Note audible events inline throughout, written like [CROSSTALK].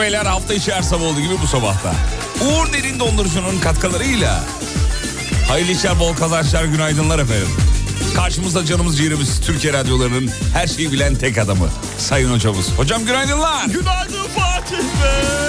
Beyler hafta içi her sabah olduğu gibi bu sabahta. Uğur Derin Dondurucu'nun katkılarıyla hayırlı işler bol kazançlar günaydınlar efendim. Karşımızda canımız ciğerimiz Türkiye radyolarının her şeyi bilen tek adamı Sayın Hocamız. Hocam günaydınlar. Günaydın Fatih Bey.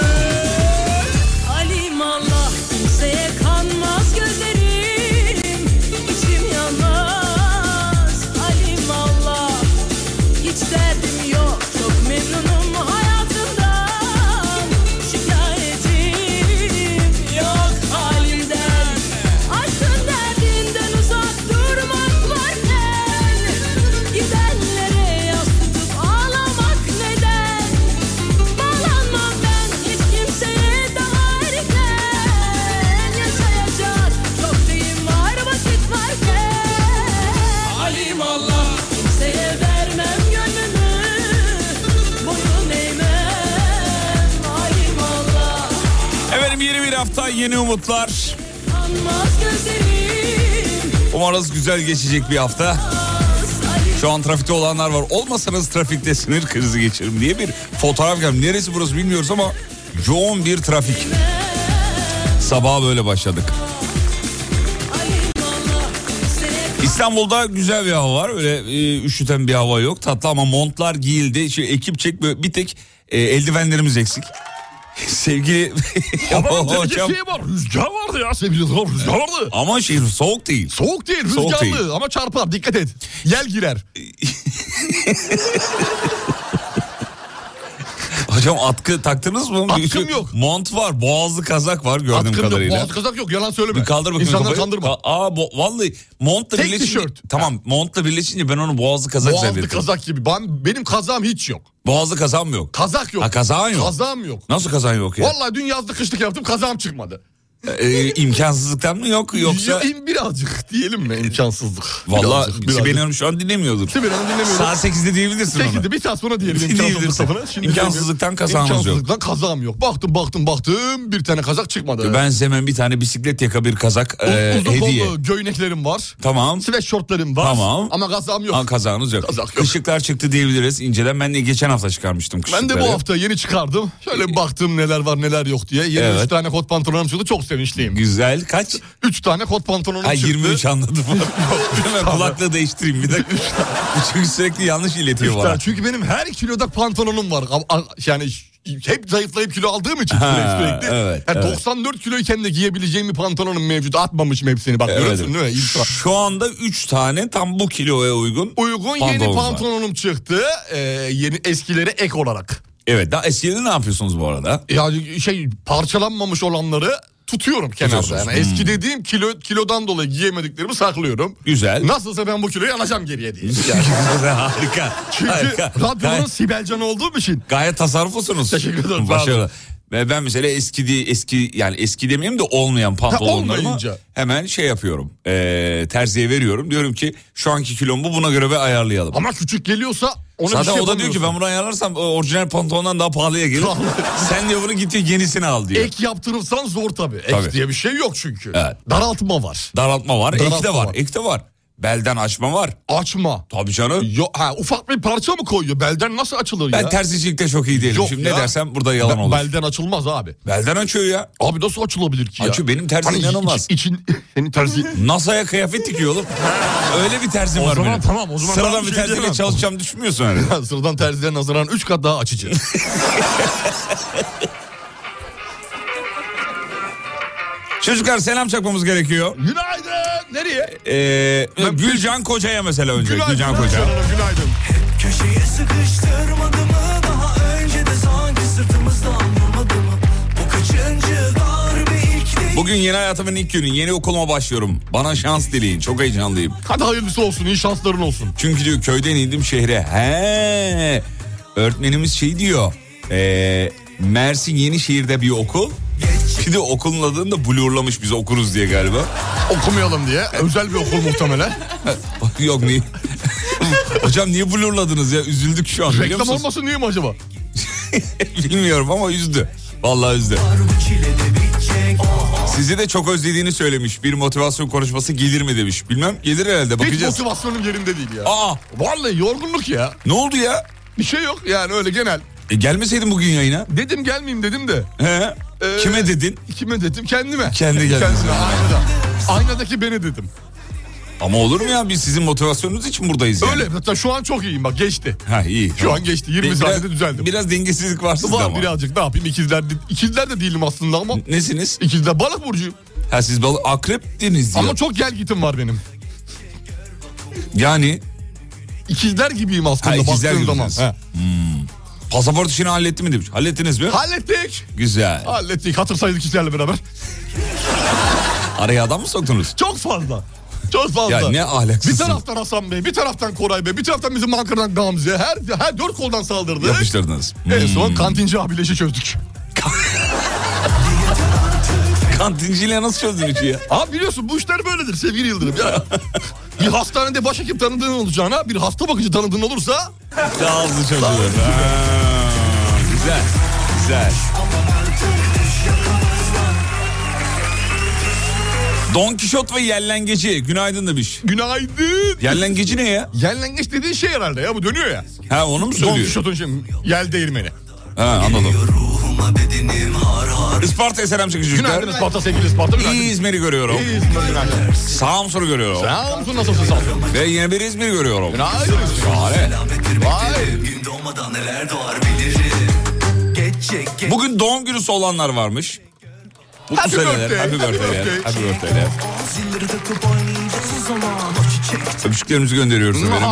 Yeni umutlar. Umarız güzel geçecek bir hafta. Şu an trafikte olanlar var. Olmasanız trafikte sinir krizi geçirim diye bir fotoğraf geldi. Neresi burası bilmiyoruz ama yoğun bir trafik. Sabaha böyle başladık. İstanbul'da güzel bir hava var. Öyle e, üşüten bir hava yok. Tatlı ama montlar giyildi. Şu ekip çek böyle bir tek e, eldivenlerimiz eksik. Sevgili [LAUGHS] Ama hocam şey var rüzgar vardı ya sevgili dostlar rüzgar vardı. ama şey soğuk değil. Soğuk değil Soğuk rüzgarlı değil. ama çarpar dikkat et. Yel girer. [LAUGHS] Hocam atkı taktınız mı? Atkım yok. Mont var, boğazlı kazak var gördüğüm Atkım yok. kadarıyla. Boğaz kazak yok. Yalan söyleme. Bir kaldır bakayım İnsanları kafayı. kandırma. Ka- Aa, bo- vallahi montla Tek birleşince... tişört. Tamam montla birleşince ben onu boğazlı kazak Boğazlı zannettim. kazak gibi. Ben, benim kazağım hiç yok. Boğazlı kazağım yok. Kazak yok. Ha kazağın yok. Kazağım yok. Nasıl kazağın yok ya? Vallahi dün yazlık kışlık yaptım kazağım çıkmadı. Ee, imkansızlıktan mı yok yoksa... Birazcık diyelim mi imkansızlık. Vallahi Birazcık, birazcık. Sibel Hanım şu an dinlemiyordur. Sibel Hanım dinlemiyorum. Saat 8'de diyebilirsin. Sekizde bir saat sonra diyelim [LAUGHS] Diyebilirsin. imkansızlık lafını. Şimdi İmkansızlıktan kazağımız yok. İmkansızlıktan kazağım yok. Baktım baktım baktım bir tane kazak çıkmadı. Ben size hemen bir tane bisiklet yaka bir kazak e, Uzun hediye. kollu göyneklerim var. Tamam. Sweatshirtlerim var. Tamam. Ama kazağım yok. Ha, kazağınız yok. Kazak yok. Işıklar çıktı diyebiliriz inceden. Ben de geçen hafta çıkarmıştım Ben de bu hafta yeni çıkardım. Şöyle bir baktım neler var neler yok diye. Yeni Evet. üç tane kot pantolonum çıktı. Çok sevinçliyim. Güzel. Kaç? Üç tane kot pantolonum Ha çıktı. 23 anladım. [LAUGHS] Hemen kulaklığı değiştireyim bir dakika. Çünkü sürekli yanlış iletiyor Üç bana. tane. Çünkü benim her kiloda pantolonum var. Yani hep zayıflayıp kilo aldığım için Ha, sürekli. evet, Yani evet. 94 kiloyken de giyebileceğim bir pantolonum mevcut. Atmamışım hepsini. Bak Evet. görüyorsun değil mi? İlk- Şu anda 3 tane tam bu kiloya uygun. Uygun yeni Pantolonum var. pantolonum çıktı. Ee, yeni eskileri ek olarak. Evet daha eskileri ne yapıyorsunuz bu arada? Yani şey parçalanmamış olanları tutuyorum kenarda. Yani Hmm. eski dediğim kilo kilodan dolayı giyemediklerimi saklıyorum. Güzel. Nasılsa ben bu kiloyu alacağım geriye diye. [LAUGHS] Harika. Çünkü harika. radyonun Gayet, Sibelcan olduğum için. gayet tasarruflusunuz. Teşekkür ederim. Başarılı. Ve ben mesela eski değil, eski yani eski demeyeyim de olmayan pantolonlarımı hemen şey yapıyorum. Ee, terziye veriyorum. Diyorum ki şu anki kilom bu buna göre bir ayarlayalım. Ama küçük geliyorsa ona Zaten şey o da diyor ki ben bunu ayarlarsam e, orijinal pantolondan daha pahalıya gelir. [LAUGHS] Sen diyor bunu git diyor, yenisini al diyor. Ek yaptırırsan zor tabii. Ek Tabii. diye bir şey yok çünkü. Evet. Daraltma var. Daraltma var, ek de Daraltma var, var. ek de var. Belden açma var. Açma. Tabii canım. Yo, ha, ufak bir parça mı koyuyor? Belden nasıl açılır Ben ya? terzicilikte çok iyi değilim. Yok Şimdi ya. ne dersem burada yalan Be- olur. Belden açılmaz abi. Belden açıyor ya. Abi nasıl açılabilir ki ya? Açıyor, benim terzim Hani inanılmaz. iç- için, [LAUGHS] senin terzi... [LAUGHS] NASA'ya kıyafet dikiyor oğlum. Öyle bir terzim O var zaman benim. tamam, o zaman ben Sıradan bir şey terziyle diyemem. çalışacağım düşünmüyorsun öyle. [LAUGHS] Sıradan terzilerin nazaran 3 kat daha açıcı. Çocuklar selam çakmamız gerekiyor. Günaydın. Nereye? Ee, Gülcan Koca'ya mesela önce. Günaydın. Gülcan Koca. Günaydın. Köşeye sıkıştırmadı mı Daha önce de sanki sırtımızdan vurmadı mı Bu kaçıncı darbe ilk değil Bugün yeni hayatımın ilk günü. Yeni okuluma başlıyorum. Bana şans dileyin. Çok heyecanlıyım. Hadi hayırlısı olsun. iyi şansların olsun. Çünkü diyor köyden indim şehre. He. Öğretmenimiz şey diyor. Ee, Mersin Yenişehir'de bir okul. Bir de okulun adını da blurlamış biz okuruz diye galiba. Okumayalım diye. Özel bir okul muhtemelen. [LAUGHS] Yok niye? [LAUGHS] Hocam niye blurladınız ya? Üzüldük şu an Reklam olmasın diye mi acaba? [LAUGHS] Bilmiyorum ama üzdü. Vallahi üzdü. Sizi de çok özlediğini söylemiş. Bir motivasyon konuşması gelir mi demiş. Bilmem gelir herhalde Hiç bakacağız. motivasyonum yerinde değil ya. Aa Vallahi yorgunluk ya. ne oldu ya? Bir şey yok yani öyle genel. E, gelmeseydin bugün yayına. Dedim gelmeyeyim dedim de. He? Ee, Kime dedin? Kime dedim? Kendime. Kendi geldin. Kendime aynada. Aynadaki beni dedim. Ama olur mu ya biz sizin motivasyonunuz için buradayız yani. Öyle zaten şu an çok iyiyim bak geçti. Ha iyi. Şu an geçti 20 Biraz- saniyede düzeldim. Biraz dengesizlik var sizde Var ama. birazcık ne yapayım ikizler, ikizler de değilim aslında ama. Nesiniz? İkizler balık burcuyum. Ha siz balık akreptiniz diyor. Ama çok gel gitim var benim. Yani İkizler gibiyim aslında Ha, ikizler baktığın zaman. gibisiniz. He. Pasaport işini halletti mi demiş. Hallettiniz mi? Hallettik. Güzel. Hallettik. Hatır saydık ikizlerle beraber. [LAUGHS] Araya adam mı soktunuz? Çok fazla. Çok fazla. Ya ne ahlaksızsın. Bir taraftan Hasan Bey, bir taraftan Koray Bey, bir taraftan bizim Ankara'dan Gamze. Her, her dört koldan saldırdı. Yapıştırdınız. En Hmm. son kantinci abiyle işi çözdük. [LAUGHS] Kantinciyle nasıl çözdün işi ya? Abi biliyorsun bu işler böyledir sevgili Yıldırım ya. [LAUGHS] bir hastanede başhekim tanıdığın olacağına bir hasta bakıcı tanıdığın olursa Daha hızlı çözülür. Ha, Güzel. Güzel. Don Kişot ve Yellengeci. Günaydın demiş. günaydın. Yellengeci ne ya? Yenlengeç dediğin şey herhalde ya bu dönüyor ya. Ha onu mu Don söylüyor? Kişot'un şey, yel değirmeni. Ha anladım. Ruhuma bedenim har har Isparta'ya selam çekin çocuklar. Günaydın Isparta sevgili Isparta günaydın. İyi İzmir'i görüyorum. İyiyiz günaydın. Samsun'u görüyorum. Samsun nasılsın Samsun? Ve yine bir İzmir'i görüyorum. Günaydın. Şahane. Selamettir Vay. Gün doğmadan neler doğar bilirim Geçecek geç Bugün doğum günü olanlar varmış. Mutlu Happy seneler. birthday, Happy happy birthday. birthday. Happy birthday. Öpücüklerimizi gönderiyoruz efendim.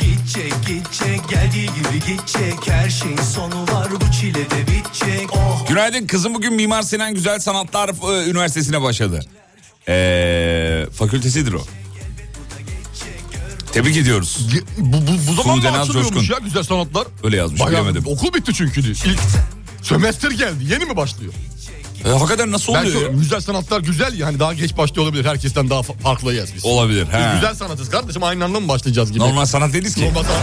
Gidecek gidecek geldiği gibi gidecek Her şeyin sonu var bu çile de bitecek Oh Günaydın kızım bugün Mimar Sinan Güzel Sanatlar e, Üniversitesi'ne başladı. Ee, fakültesidir o. Tebrik ediyoruz. Ge- Bu, bu, bu zaman mı Sudenaz açılıyormuş Coşkun. ya güzel sanatlar? Öyle yazmış Bayağı bilemedim. okul bitti çünkü. İlk sömestr geldi. Yeni mi başlıyor? E, hakikaten nasıl oluyor? ya? güzel sanatlar güzel yani daha geç başlıyor olabilir. Herkesten daha fa- farklıyız biz. Olabilir. Biz He. güzel sanatız kardeşim aynı anda mı başlayacağız gibi? Normal sanat değiliz ki. Normal sanat.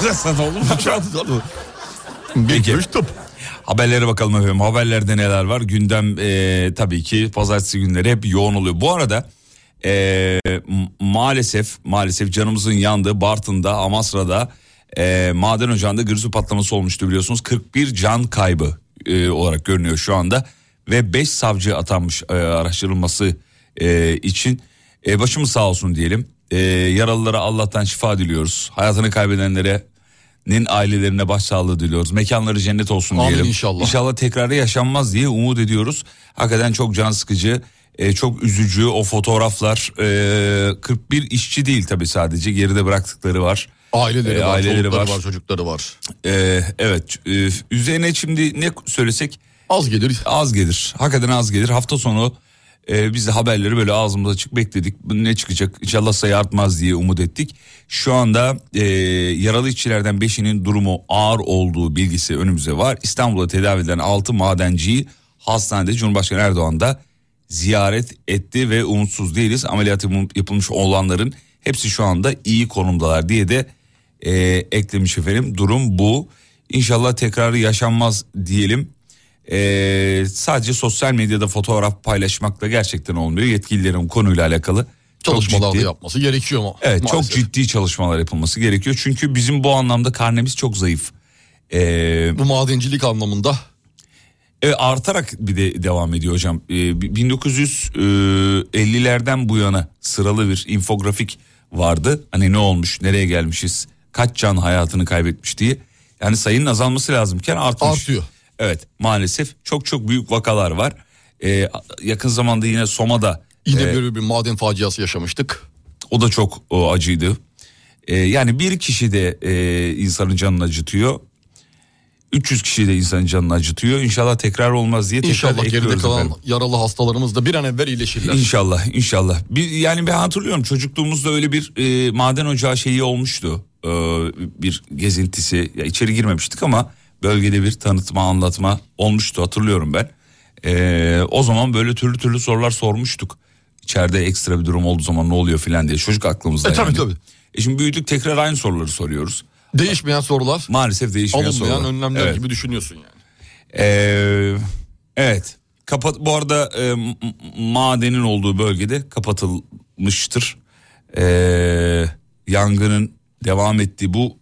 Güzel sanat olur mu? Bir görüş tıp. Haberlere bakalım efendim. Haberlerde neler var? Gündem e, tabii ki pazartesi günleri hep yoğun oluyor. Bu arada e, maalesef maalesef canımızın yandığı Bartın'da, Amasra'da e, maden ocağında grisu patlaması olmuştu biliyorsunuz. 41 can kaybı e, olarak görünüyor şu anda. Ve 5 savcı atanmış e, araştırılması e, için. E, başımız sağ olsun diyelim. E, yaralılara Allah'tan şifa diliyoruz. Hayatını kaybedenlere nin ailelerine başsağlığı diliyoruz. Mekanları cennet olsun Amin diyelim. inşallah. İnşallah tekrarı yaşanmaz diye umut ediyoruz. Hakikaten çok can sıkıcı, e, çok üzücü o fotoğraflar. E, 41 işçi değil tabii sadece geride bıraktıkları var. Aileleri E, var, aileleri çocukları var. var. çocukları var. E, evet e, üzerine şimdi ne söylesek Az gelir. az gelir. Hakikaten az gelir. Hafta sonu e, biz de haberleri böyle ağzımıza açık bekledik. Ne çıkacak İnşallah sayı artmaz diye umut ettik. Şu anda e, yaralı işçilerden 5'inin durumu ağır olduğu bilgisi önümüze var. İstanbul'da tedavi edilen 6 madenciyi hastanede Cumhurbaşkanı Erdoğan da ziyaret etti ve umutsuz değiliz. Ameliyatı yapılmış olanların hepsi şu anda iyi konumdalar diye de e, eklemiş efendim. Durum bu. İnşallah tekrarı yaşanmaz diyelim. Ee, sadece sosyal medyada fotoğraf paylaşmakla gerçekten olmuyor. Yetkililerin bu konuyla alakalı çok Çalışmalar ciddi, yapması gerekiyor mu? evet çok Maalesef. ciddi çalışmalar yapılması gerekiyor. Çünkü bizim bu anlamda karnemiz çok zayıf. Ee, Bu madencilik anlamında e, artarak bir de devam ediyor hocam. Ee, 1950'lerden bu yana sıralı bir infografik vardı. Hani ne olmuş, nereye gelmişiz, kaç can hayatını kaybetmiş diye. Yani sayının azalması lazımken artmış. Artıyor. Evet maalesef çok çok büyük vakalar var. Ee, yakın zamanda yine Soma'da yine e, böyle bir maden faciası yaşamıştık. o da çok o, acıydı. Ee, yani bir kişi de e, insanın canını acıtıyor. 300 kişi de insanın canını acıtıyor. İnşallah tekrar olmaz diye tekrar İnşallah geride kalan efendim. yaralı hastalarımız da bir an evvel iyileşirler. İnşallah inşallah. Bir, yani ben hatırlıyorum çocukluğumuzda öyle bir e, maden ocağı şeyi olmuştu. Ee, bir gezintisi. Ya içeri girmemiştik ama bölgede bir tanıtma anlatma olmuştu hatırlıyorum ben. Ee, o zaman böyle türlü türlü sorular sormuştuk. İçeride ekstra bir durum olduğu zaman ne oluyor filan diye. Çocuk aklımızda E, tabii, yani. tabii. E şimdi büyüdük tekrar aynı soruları soruyoruz. Değişmeyen sorular, Maalesef değişmeyen alınmayan sorular. önlemler Evet. gibi düşünüyorsun yani. Ee, evet. Kapat bu arada e, madenin olduğu bölgede kapatılmıştır. Ee, yangının devam ettiği bu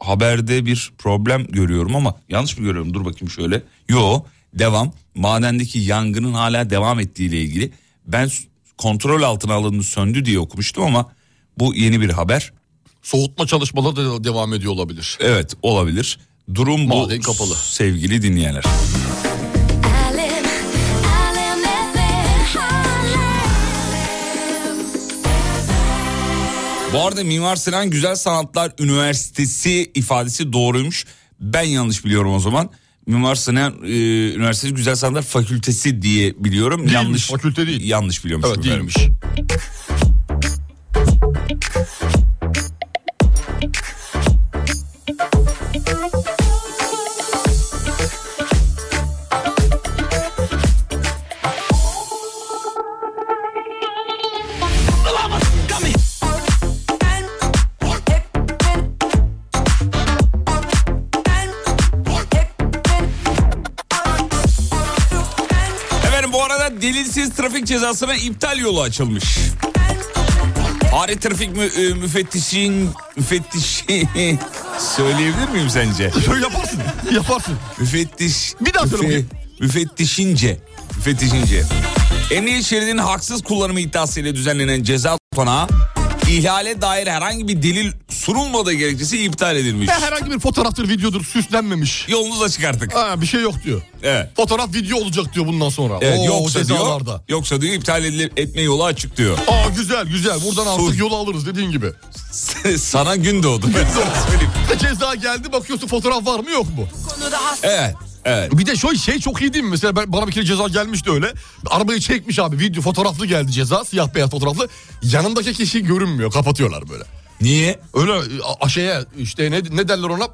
haberde bir problem görüyorum ama yanlış mı görüyorum? Dur bakayım şöyle. Yo, devam. Madendeki yangının hala devam ettiği ile ilgili. Ben kontrol altına alındı söndü diye okumuştum ama bu yeni bir haber. Soğutma çalışmaları da devam ediyor olabilir. Evet, olabilir. Durum bu Maden kapalı. sevgili dinleyenler. Bu arada Mimar Sinan Güzel Sanatlar Üniversitesi ifadesi doğruymuş. Ben yanlış biliyorum o zaman. Mimar Sinan e, Üniversitesi Güzel Sanatlar Fakültesi diye biliyorum. Değilmiş, yanlış fakülte değil. Yanlış biliyormuş. Evet değilmiş. Cezasına iptal yolu açılmış. Fare trafik mü, e, müfettişin müfettişi [LAUGHS] söyleyebilir miyim sence? Yaparsın. Yaparsın. Müfettiş. Bir daha söyle. Müfettişince. Müfettişince. Emniyet şeridinin haksız kullanımı iddiasıyla düzenlenen ceza tutanağı ihlale dair herhangi bir delil sunulmadığı gerekçesi iptal edilmiş. Ve herhangi bir fotoğraftır, videodur süslenmemiş. Yolunuza çıkarttık. Ha, bir şey yok diyor. Evet. Fotoğraf video olacak diyor bundan sonra. Evet, Oo, yoksa diyor, cezalarda. yoksa diyor iptal edile- etme yolu açık diyor. Aa güzel güzel buradan Sus. artık yolu alırız dediğin gibi. [LAUGHS] Sana gün doğdu. Ben sana söyleyeyim. Ceza geldi bakıyorsun fotoğraf var mı yok mu? Evet. Evet. Bir de şu şey çok iyi değil mi? Mesela ben, bana bir kere ceza gelmişti öyle. Arabayı çekmiş abi video fotoğraflı geldi ceza siyah beyaz fotoğraflı. Yanındaki kişi görünmüyor kapatıyorlar böyle. Niye? Öyle a- şeye işte ne, ne derler ona?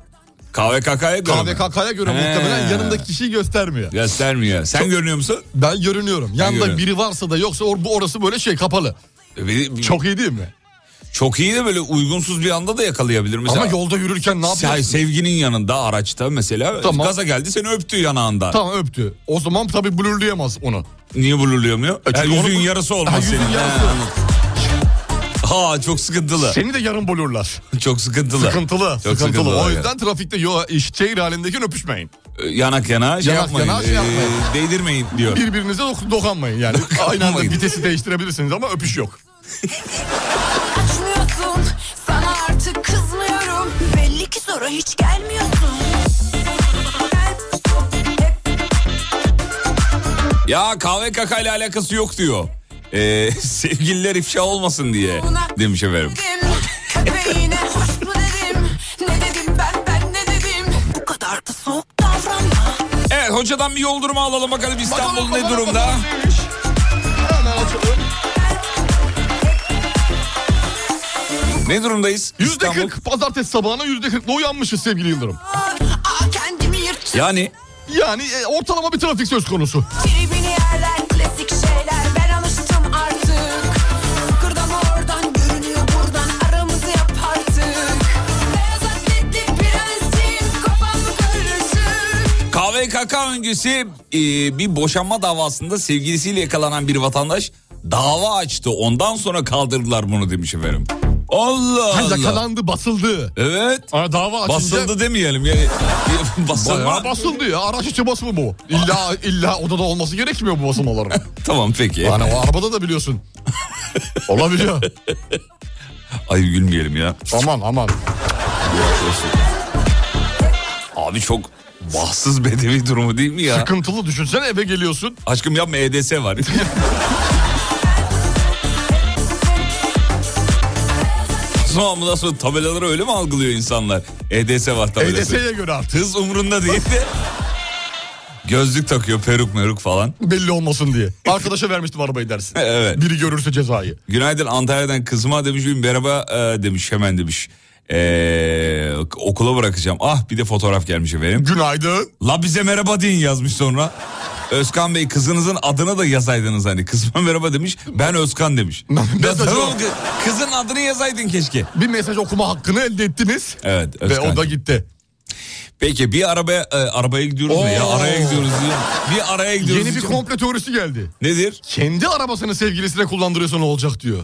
KVKK'ya göre? KVKK'ya göre He. muhtemelen yanındaki kişiyi göstermiyor. Göstermiyor. Sen görünüyor musun? Ben görünüyorum. Yanında biri varsa da yoksa or, bu orası böyle şey kapalı. Bir- bir- Çok iyi değil mi? Çok iyi de böyle uygunsuz bir anda da yakalayabilir. Mesela Ama yolda yürürken ne yapıyorsun? sevginin yanında araçta mesela Tamam. gaza geldi seni öptü yanağında. Tamam öptü. O zaman tabii blurlayamaz onu. Niye blurlayamıyor? E Ha, çünkü yüzüğün onu- yarısı Ha, olmaz yüzüğün senin. yarısı. Ha. Ha çok sıkıntılı. Seni de yarım blurlar. [LAUGHS] Çok sıkıntılı. Sıkıntılı. Çok sıkıntılı. O yani. yüzden trafikte yo, iş, şehir halindeyken öpüşmeyin. Ee, Yanak yana şey Yanak yapmayın. yana şey ee, yapmayın. değdirmeyin diyor. Birbirinize dok- dokunmayın yani. [LAUGHS] Aynı anda vitesi değiştirebilirsiniz ama öpüş yok. Açmıyorsun sana artık kızmıyorum Belli ki sonra hiç gelmiyorsun Ya KVKK ile alakası yok diyor. Ee, [LAUGHS] sevgililer ifşa olmasın diye demiş efendim. Dedim, Köpeğine hoş mu dedim Ne dedim ben ben ne dedim Bu kadar da soğuk davranma Evet hocadan bir yol durumu alalım bakalım İstanbul Bakalım, ne bakalım, durumda? bakalım neymiş. Hemen açalım. Ne durumdayız? Yüzde kırk pazartesi sabahına yüzde kırkla uyanmışız sevgili Yıldırım. Yani Yani e, ortalama bir trafik söz konusu. KVKK öncesi e, bir boşanma davasında sevgilisiyle yakalanan bir vatandaş dava açtı. Ondan sonra kaldırdılar bunu demiş efendim. Allah Allah. yakalandı basıldı. Evet. Ha, dava açınca Basıldı demeyelim. Yani, [LAUGHS] basılma. bayağı basıldı ya. Araç içi basımı bu. İlla illa odada olması gerekmiyor bu basılmaların. [LAUGHS] Tamam peki. Yani o arabada da biliyorsun. Olabiliyor. [LAUGHS] Ay gülmeyelim ya. aman aman. Abi çok bahtsız bedevi durumu değil mi ya? Sıkıntılı düşünsene eve geliyorsun. Aşkım yapma EDS var. Sonra bundan sonra tabelaları öyle mi algılıyor insanlar? EDS var tabelası. EDS'ye göre artık. Hız umrunda değil de. Gözlük takıyor peruk meruk falan. Belli olmasın diye. Arkadaşa vermiştim arabayı dersin. [LAUGHS] Evet. Biri görürse cezayı. Günaydın Antalya'dan kızıma demiş bir merhaba e, demiş hemen demiş. E, okula bırakacağım. Ah bir de fotoğraf gelmiş efendim. Günaydın. La bize merhaba deyin yazmış sonra. Özkan Bey kızınızın adını da yazaydınız hani. Kızıma merhaba demiş. Ben Özkan demiş. Ya Mesaj tamam, o. kı- kızın adını yazaydın keşke. Bir mesaj okuma hakkını elde ettiniz. Evet Ve Özkan. o da gitti. Peki bir arabaya e, arabaya gidiyoruz ne ya Oo. araya gidiyoruz diye. Bir araya gidiyoruz. Yeni bir için- komple teorisi geldi. Nedir? Kendi arabasını sevgilisine kullandırıyorsa ne olacak diyor.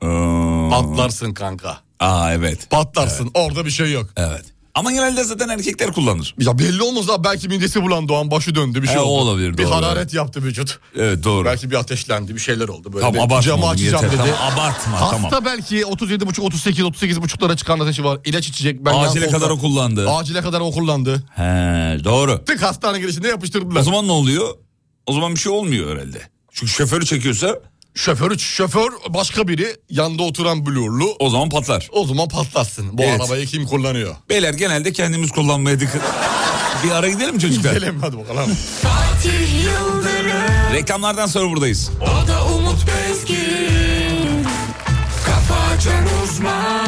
Aa, Patlarsın kanka. Aa evet. Patlarsın. Orada bir şey yok. Evet. Ama genelde zaten erkekler kullanır. Ya belli olmaz abi belki midesi bulandı o an başı döndü bir şey o oldu. olabilir, Bir doğru. hararet yaptı vücut. Evet doğru. Belki bir ateşlendi bir şeyler oldu. Böyle Tamam abartma camı açacağım yeter. dedi. Tamam, abartma Hasta tamam. belki 37,5 38 38,5'lara çıkan ateşi var. İlaç içecek. Ben Acile kadar o kullandı. Acile kadar o kullandı. He doğru. Tık hastane girişinde yapıştırdılar. O zaman ne oluyor? O zaman bir şey olmuyor herhalde. Çünkü şoförü çekiyorsa Şoför, şoför başka biri yanında oturan blurlu. o zaman patlar. O zaman patlatsın. Bu Evet. arabayı kim kullanıyor? Beyler genelde kendimiz kullanmaya dikkat. [LAUGHS] bir ara gidelim mi çocuklar? Gidelim hadi bakalım. Fatih Yıldırım Reklamlardan sonra buradayız. O da Umut Bezgin Kafa uzman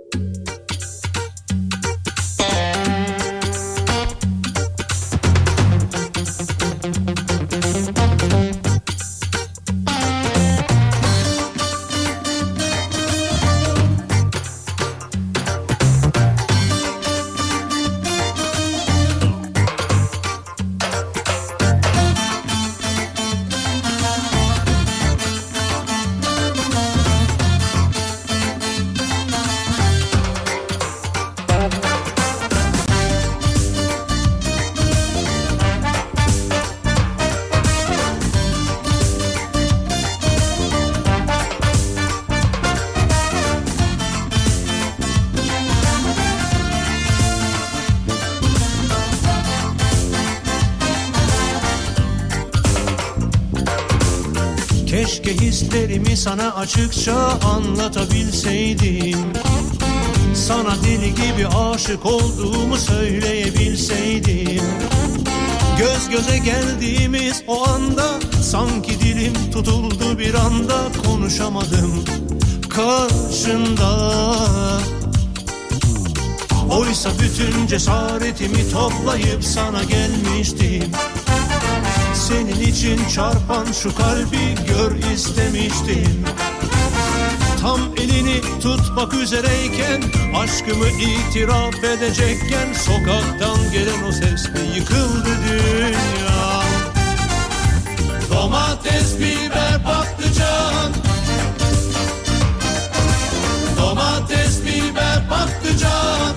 Açıkça anlatabilseydim Sana deli gibi aşık olduğumu söyleyebilseydim. Göz göze geldiğimiz o anda Sanki dilim tutuldu bir anda Konuşamadım karşında. Oysa bütün cesaretimi toplayıp sana gelmiştim. Senin için çarpan şu kalbi gör istemiştim Tam elini tutmak üzereyken Aşkımı itiraf edecekken Sokaktan gelen o sesle yıkıldı dünya. Domates, biber, patlıcan. Domates, biber, patlıcan.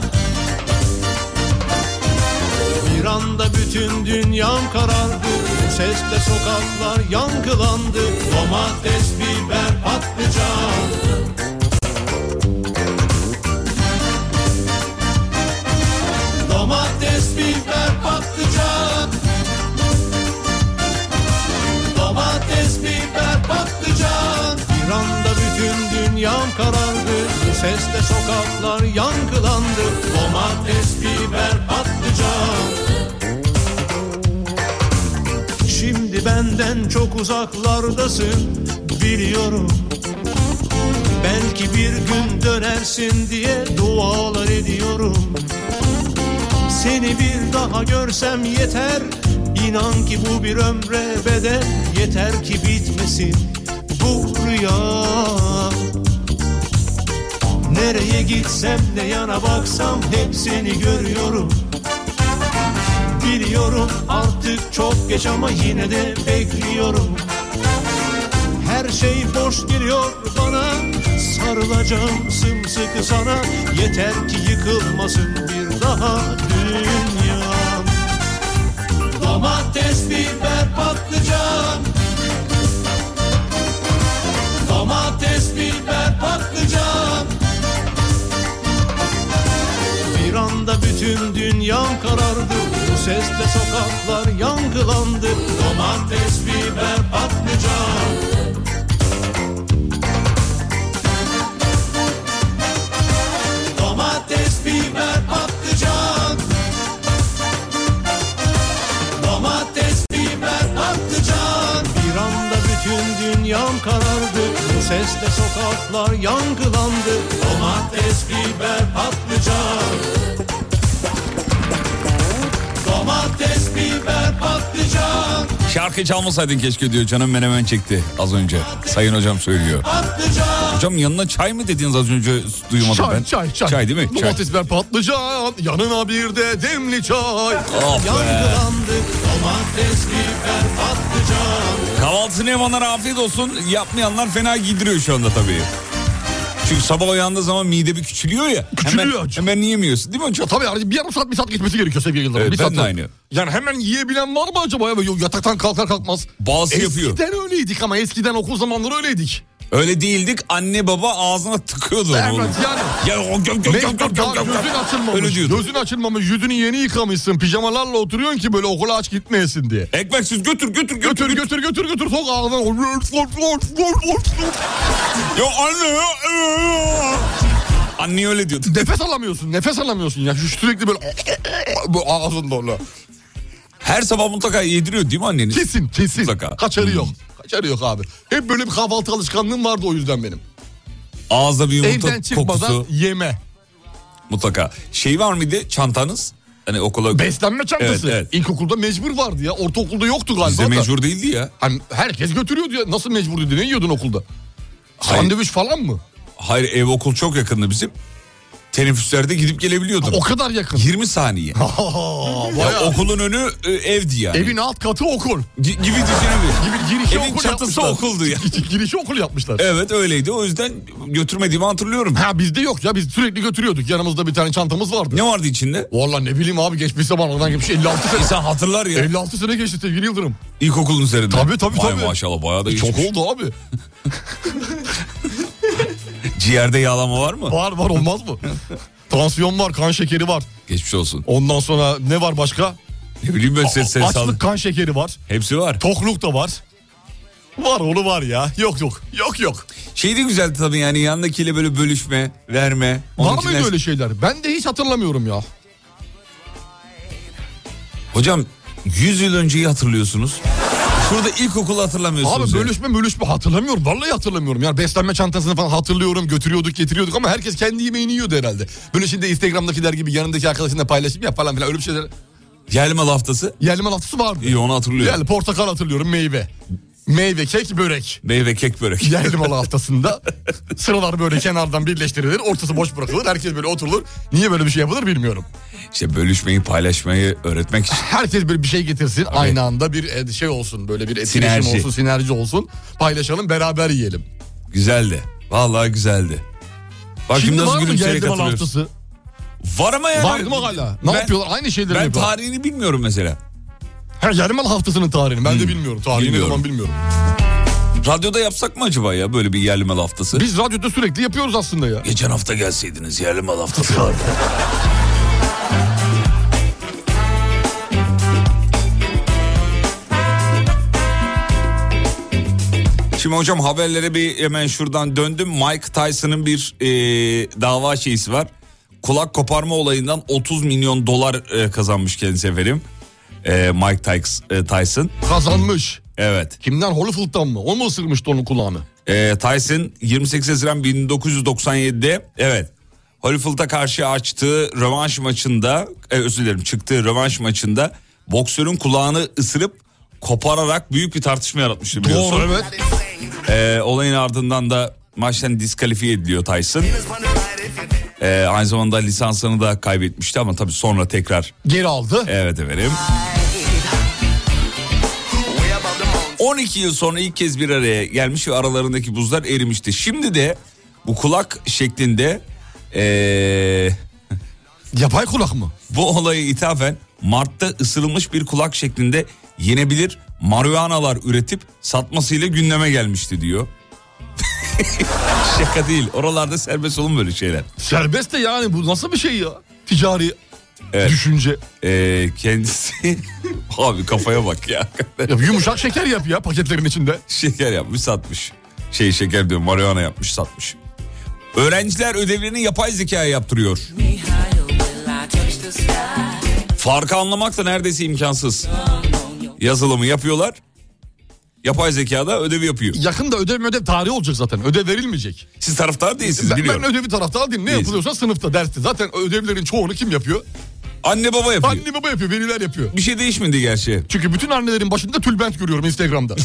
Bir anda bütün dünyam karardı sesle sokaklar yankılandı. Domates, biber, patlıcan bütün dünyam karardı sesle sokaklar yankılandı. Domates, biber, patlıcan. Şimdi benden çok uzaklardasın biliyorum. Belki bir gün dönersin diye dualar ediyorum. Seni bir daha görsem yeter İnan ki bu bir ömre bedel. Yeter ki bitmesin bu rüya Nereye gitsem ne yana baksam hep seni görüyorum. Biliyorum artık çok geç ama yine de bekliyorum. Her şey boş geliyor bana Sarılacağım sımsıkı sana. Yeter ki yıkılmasın bir daha dünyam. Domates, biber, patlıcan. Domates, biber, anda bütün dünyam karardı. Bu sesle sokaklar yankılandı Domates, biber, patlıcan Domates, biber, patlıcan Domates, biber, patlıcan Bir anda bütün dünyam karardı. Bu sesle sokaklar yankılandı Domates, biber, patlıcan Domates, biber, patlıcan Şarkı çalmasaydın keşke diyor canım menemen çekti az önce. Sayın hocam söylüyor. Patlıcan Hocam yanına çay mı dediniz az önce duymadım Çay, ben. çay, çay. Çay değil mi? Çay. Domates, biber, patlıcan. Yanına bir de demli çay. Oh be. yankılandı Domates, biber, patlıcan Kahvaltısını yapanlar afiyet olsun. Yapmayanlar fena giydiriyor şu anda tabii. Çünkü sabah uyandığı zaman mide bir küçülüyor ya. Küçülüyor. Hemen, hemen yiyemiyorsun değil mi hocam? Tabii yani bir yarım saat bir saat geçmesi gerekiyor sevgili Yıldırım. Evet, bir ben saat de aynı. Yani hemen yiyebilen var mı acaba? Ya, yataktan kalkar kalkmaz. Bazısı yapıyor. Eskiden öyleydik ama eskiden okul zamanları öyleydik. Öyle değildik. Anne baba ağzına tıkıyordu. Evet oğlum. yani. Ya gök gök gök gök gök gök. gözün açılmamış. Öyle diyordu. Gözün açılmamış. Yüzünü yeni yıkamışsın. Pijamalarla oturuyorsun ki böyle okula aç gitmeyesin diye. Ekmeksiz götür götür götür. Götür götür götür götür sok ağzına. Ya anne ya. Anne öyle diyordu. Nefes alamıyorsun. Nefes alamıyorsun ya. Şu sürekli böyle bu ağzın dolu. Her sabah mutlaka yediriyor değil mi anneniz? Kesin kesin. Mutlaka. Kaçarı Hmm. yok. Kaçarı yok abi. Hep böyle bir kahvaltı alışkanlığım vardı o yüzden benim. Ağızda bir yumurta Evden çıkmadan kokusu yeme. mutlaka. Şey var mıydı çantanız? Hani okula... Beslenme çantası. Evet, evet. İlkokulda mecbur vardı ya. Ortaokulda yoktu galiba Bizde da. mecbur değildi ya. Hani herkes götürüyordu ya. Nasıl mecburdu? Ne yiyordun okulda? Hayır. Sandviç falan mı? Hayır ev okul çok yakındı bizim. Teneffüslerde gidip gelebiliyordum. O kadar yakın. 20 saniye. [LAUGHS] Ya okulun önü e, evdi yani. Evin alt katı okul. Gi- gibi düşünebilir. Gibi girişi Evin okul çatısı yapmışlar. okuldu ya. girişi okul yapmışlar. Evet öyleydi. O yüzden götürmediğimi hatırlıyorum. Ha bizde yok ya biz sürekli götürüyorduk. Yanımızda bir tane çantamız vardı. Ne vardı içinde? Vallahi ne bileyim abi geçmiş zaman oradan geçmiş 56 sene. İnsan hatırlar ya. 56 sene geçti sevgili Yıldırım. İlkokulun üzerinde. Tabii, tabii, Vay tabii. maşallah bayağı da Çok geçmiş. oldu abi. [LAUGHS] Ciğerde yağlama var mı? Var var olmaz mı? [LAUGHS] Tansiyon var, kan şekeri var. Geçmiş olsun. Ondan sonra ne var başka? Ne bileyim ben ses ses Açlık sağlık. kan şekeri var. Hepsi var. Tokluk da var. Var onu var ya. Yok yok. Yok yok. Şey de güzel tabii yani yandakiyle böyle bölüşme, verme. Onun var için mıydı de- öyle şeyler? Ben de hiç hatırlamıyorum ya. Hocam 100 yıl önceyi hatırlıyorsunuz. Şurada ilkokulu hatırlamıyorsunuz. Abi ya. bölüşme bölüşme hatırlamıyorum. Vallahi hatırlamıyorum. Yani beslenme çantasını falan hatırlıyorum. Götürüyorduk getiriyorduk ama herkes kendi yemeğini yiyordu herhalde. Böyle şimdi Instagram'dakiler gibi yanındaki arkadaşınla paylaşım yap falan filan öyle bir şeyler. Yerli mal haftası. Yerli mal haftası vardı. İyi onu hatırlıyorum. Yani portakal hatırlıyorum meyve. Meyve, kek, börek. Meyve kek börek. [LAUGHS] Yerli malı [LAUGHS] haftasında sıralar böyle kenardan birleştirilir. Ortası boş bırakılır. Herkes böyle oturulur. Niye böyle bir şey yapılır bilmiyorum. İşte bölüşmeyi paylaşmayı öğretmek için. Herkes böyle bir şey getirsin. Aynı anda bir e, şey olsun. Böyle bir etkileşim Sinerji. olsun, sinerji olsun. Paylaşalım, beraber yiyelim. Güzeldi. Vallahi güzeldi. Bak şimdi, Şimdi var nasıl mı gülümseyerek hatırlıyoruz. haftası? Var ama yani. Var mı hala? Ne Ben- yapıyorlar? Aynı şeyleri Ben yapıyorlar. tarihini bilmiyorum mesela. Ha, mal haftasının tarihini ben de bilmiyorum. Tarihini Bilmiyorum. zaman bilmiyorum. Radyoda yapsak mı acaba ya böyle bir yerli mal haftası? Biz radyoda sürekli yapıyoruz aslında ya. Geçen hafta gelseydiniz yerli mal haftası. [LAUGHS] Şimdi hocam haberlere bir hemen şuradan döndüm. Mike Tyson'ın bir e, dava şeysi var. Kulak koparma olayından 30 milyon dolar e, kazanmış kendisi efendim. E, Mike e, Tyson. Kazanmış. Evet. Kimden? Holyfield'dan mı? O mu ısırmıştı onun kulağını? E, Tyson 28 Haziran 1997'de evet Holyfield'a karşı açtığı rövanş maçında e, özür dilerim çıktığı rövanş maçında boksörün kulağını ısırıp kopararak büyük bir tartışma yaratmıştı biliyorsun. Doğru evet. E, olayın ardından da maçtan diskalifiye ediliyor Tyson. E, aynı zamanda lisansını da kaybetmişti ama tabii sonra tekrar Geri aldı. evet efendim. 12 yıl sonra ilk kez bir araya gelmiş ve aralarındaki buzlar erimişti. Şimdi de bu kulak şeklinde eee, Yapay kulak mı? bu olayı ithafen Mart'ta ısırılmış bir kulak şeklinde yenebilir marihuanalar üretip satmasıyla gündeme gelmişti diyor. [LAUGHS] Şaka değil. Oralarda serbest olun böyle şeyler. Serbest de yani bu nasıl bir şey ya? Ticari Evet. düşünce. Eee, kendisi [LAUGHS] abi kafaya bak ya. Ya yumuşak şeker yap ya paketlerin içinde. Şeker yapmış satmış. Şey şeker diyorum marihuana yapmış satmış. Öğrenciler ödevlerini yapay zekaya yaptırıyor. Farkı anlamak da neredeyse imkansız. Yazılımı yapıyorlar. Yapay zekada ödevi yapıyor. Yakında ödev ödev tarihi olacak zaten. Ödev verilmeyecek. Siz taraftar değilsiniz Ben, biliyorum. ben ödevi taraftar değilim. Ne Değilsin. yapılıyorsa sınıfta derste. Zaten ödevlerin çoğunu kim yapıyor? Anne baba yapıyor. Anne baba yapıyor, veliler yapıyor. Bir şey değişmedi gerçi. Çünkü bütün annelerin başında tülbent görüyorum Instagram'da. [LAUGHS]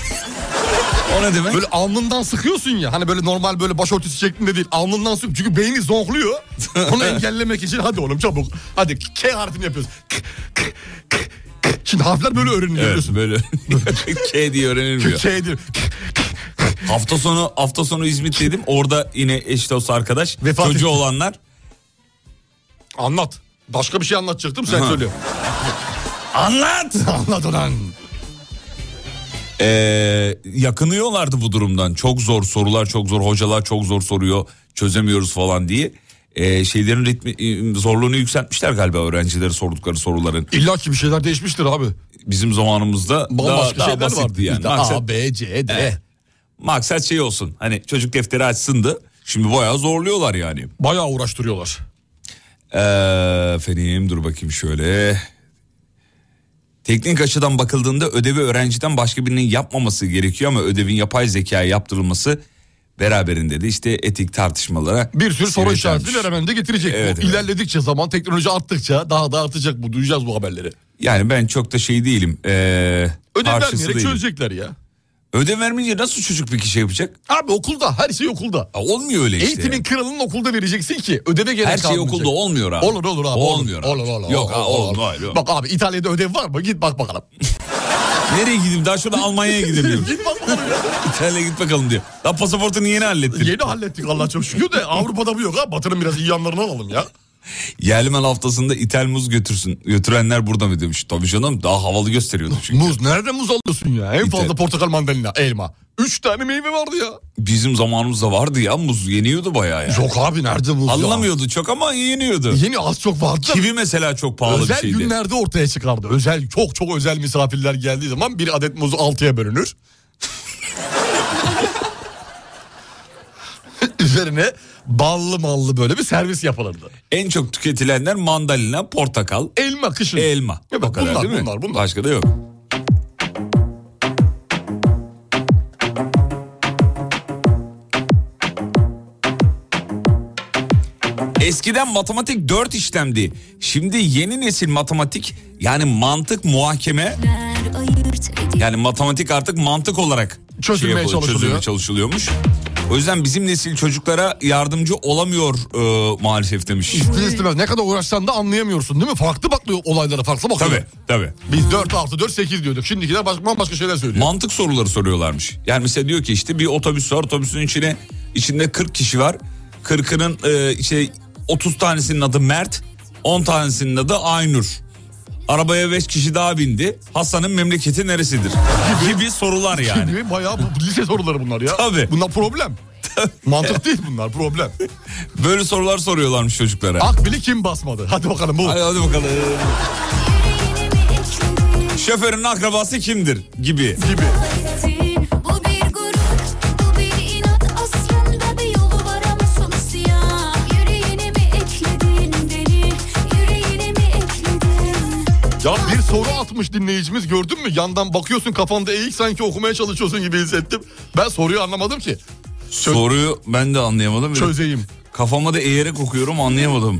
O ne demek? Böyle alnından sıkıyorsun ya. Hani böyle normal böyle başörtüsü şeklinde değil. Alnından sık. Çünkü beyni zonkluyor. [LAUGHS] Onu engellemek için hadi oğlum çabuk. Hadi K harfini yapıyoruz. K, K, K. Şimdi harfler böyle öğreniliyor Evet biliyorsun. böyle. [LAUGHS] K diye öğrenilmiyor. K değil. Hafta sonu hafta sonu İzmit'teydim. Orada yine eş dost arkadaş. Vefat çocuğu etti. olanlar. Anlat. Başka bir şey anlatacaktım sen söyle. Anlat. [LAUGHS] Anlat ulan. Ee, yakınıyorlardı bu durumdan. Çok zor sorular çok zor hocalar çok zor soruyor çözemiyoruz falan diye. Ee, şeylerin ritmi e, zorluğunu yükseltmişler galiba öğrencileri sordukları soruların. İlla ki bir şeyler değişmiştir abi. Bizim zamanımızda Bambaşka daha, daha şeyler basitti vardı. yani. Maksat, A, B, C, D. Eh, maksat şey olsun hani çocuk defteri açsındı. Şimdi bayağı zorluyorlar yani. Bayağı uğraştırıyorlar. Ee, efendim dur bakayım şöyle. Teknik açıdan bakıldığında ödevi öğrenciden başka birinin yapmaması gerekiyor ama ödevin yapay zekaya yaptırılması beraberinde de işte etik tartışmalara Bir sürü soru vermiş. beraberinde getirecek. Evet, bu. evet. İlerledikçe zaman teknoloji arttıkça daha da artacak bu. Duyacağız bu haberleri. Yani ben çok da şey değilim. Ee, Ödev vermeyerek değilim. çözecekler ya. Ödev vermeyince nasıl çocuk bir kişi yapacak? Abi okulda her şey okulda. Aa, olmuyor öyle işte. Eğitimin kralını okulda vereceksin ki ödeve gerek Her şey kalmayacak. okulda olmuyor abi. Olur olur abi. Olmuyor Olur abi. olur. olur, Yok, olur, olur. yok. Bak abi İtalya'da ödev var mı? Git bak bakalım. [LAUGHS] Nereye gideyim? Daha şurada Almanya'ya gidelim. [LAUGHS] Git bak bakalım ya. İtalya'ya git bakalım diyor. Daha pasaportunu yeni hallettin. Yeni hallettik Allah çok şükür de Avrupa'da bu yok ha. Batı'nın biraz iyi yanlarını alalım ya. Yerli mal haftasında ithal muz götürsün. Götürenler burada mı demiş. Tabii canım daha havalı gösteriyordu çünkü. Muz nerede muz alıyorsun ya? En fazla İthal. portakal mandalina elma. Üç tane meyve vardı ya. Bizim zamanımızda vardı ya muz yeniyordu bayağı yani. Yok abi nerede muz Anlamıyordu ya? çok ama yeniyordu. Yeni az çok vardı. Kivi mesela çok pahalı özel bir şeydi. Özel günlerde ortaya çıkardı. Özel çok çok özel misafirler geldiği zaman bir adet muz altıya bölünür. [LAUGHS] Üzerine ballı mallı böyle bir servis yapılırdı. En çok tüketilenler mandalina, portakal. Elma kışın. Elma. Ya bak, bunlar, değil mi? bunlar bunlar. Başka da yok. Eskiden matematik 4 işlemdi. Şimdi yeni nesil matematik yani mantık muhakeme yani matematik artık mantık olarak Çözülmeye yapılıyor, çalışılıyor. çalışılıyormuş. O yüzden bizim nesil çocuklara yardımcı olamıyor e, maalesef demiş. İster istemez ne kadar uğraşsan da anlayamıyorsun değil mi? Farklı bakıyor olaylara farklı bakıyor. Tabii tabii. Biz 4 artı 4 8 diyorduk. Şimdikiler başka, başka şeyler söylüyor. Mantık soruları soruyorlarmış. Yani mesela diyor ki işte bir otobüs var. Otobüsün içine içinde 40 kişi var. 40'ının e, işte 30 tanesinin adı Mert, 10 tanesinin adı Aynur. Arabaya 5 kişi daha bindi. Hasan'ın memleketi neresidir? Gibi sorular yani. Gibi bayağı bu lise soruları bunlar ya. Tabii. Bunlar problem. Mantık değil bunlar problem. Böyle sorular soruyorlarmış çocuklara. Akbili kim basmadı? Hadi bakalım bu. Hadi, hadi bakalım. Şoförün akrabası kimdir? Gibi. Gibi. Ya bir soru atmış dinleyicimiz gördün mü? Yandan bakıyorsun kafanda eğik sanki okumaya çalışıyorsun gibi hissettim. Ben soruyu anlamadım ki. Soruyu ben de anlayamadım. Çözeyim. Kafama da eğerek okuyorum anlayamadım.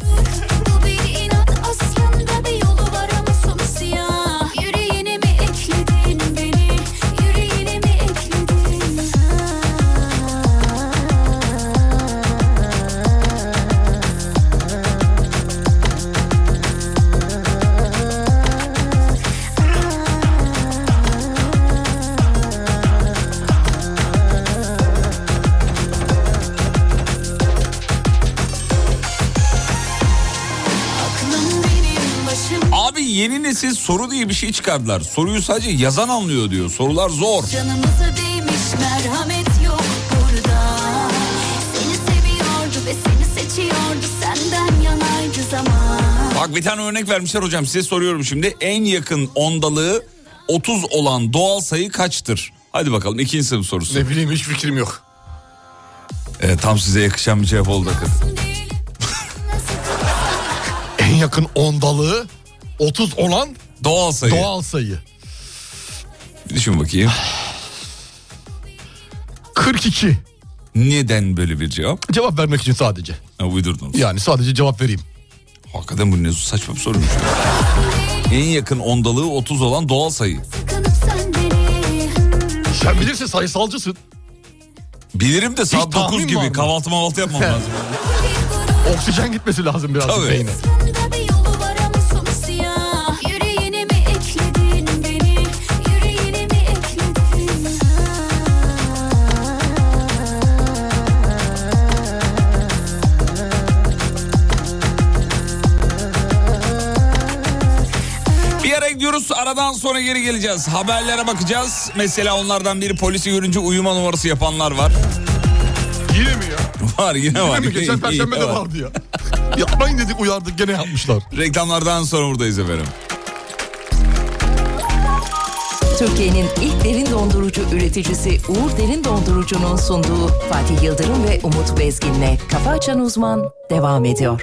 Soru diye bir şey çıkardılar. Soruyu sadece yazan anlıyor diyor. Sorular zor. Canımıza değmiş merhamet yok burada Seni seviyordu ve seni seçiyordu Senden yanaydı zaman Bak bir tane örnek vermişler hocam size soruyorum şimdi. En yakın ondalığı 30 olan doğal sayı kaçtır? Hadi bakalım ikinci sınıf sorusu. Ne bileyim hiç fikrim yok. Ee, tam size yakışan bir cevap oldu. [LAUGHS] En yakın ondalığı 30 olan Doğal sayı. doğal sayı. Düşün bakayım. 42. Neden böyle bir cevap? Cevap vermek için sadece. Ha, uydurdunuz. Yani sadece cevap vereyim. Hakikaten bu ne saçma bir soruymuş. En yakın ondalığı 30 olan doğal sayı. Sen bilirsin sayısalcısın. Bilirim de saat Hiç tahmin 9 var gibi kahvaltı mahvaltı yapmam [LAUGHS] lazım. Oksijen gitmesi lazım biraz Tabii. beyne. Aradan sonra geri geleceğiz. Haberlere bakacağız. Mesela onlardan biri polisi görünce uyuma numarası yapanlar var. Yine mi ya? Var yine var. Yine mi? Geçen perşembe de var. vardı ya. [LAUGHS] Yapmayın dedik uyardık gene yapmışlar. Reklamlardan sonra buradayız efendim. Türkiye'nin ilk derin dondurucu üreticisi Uğur Derin Dondurucu'nun sunduğu Fatih Yıldırım ve Umut Bezgin'le Kafa Açan Uzman devam ediyor.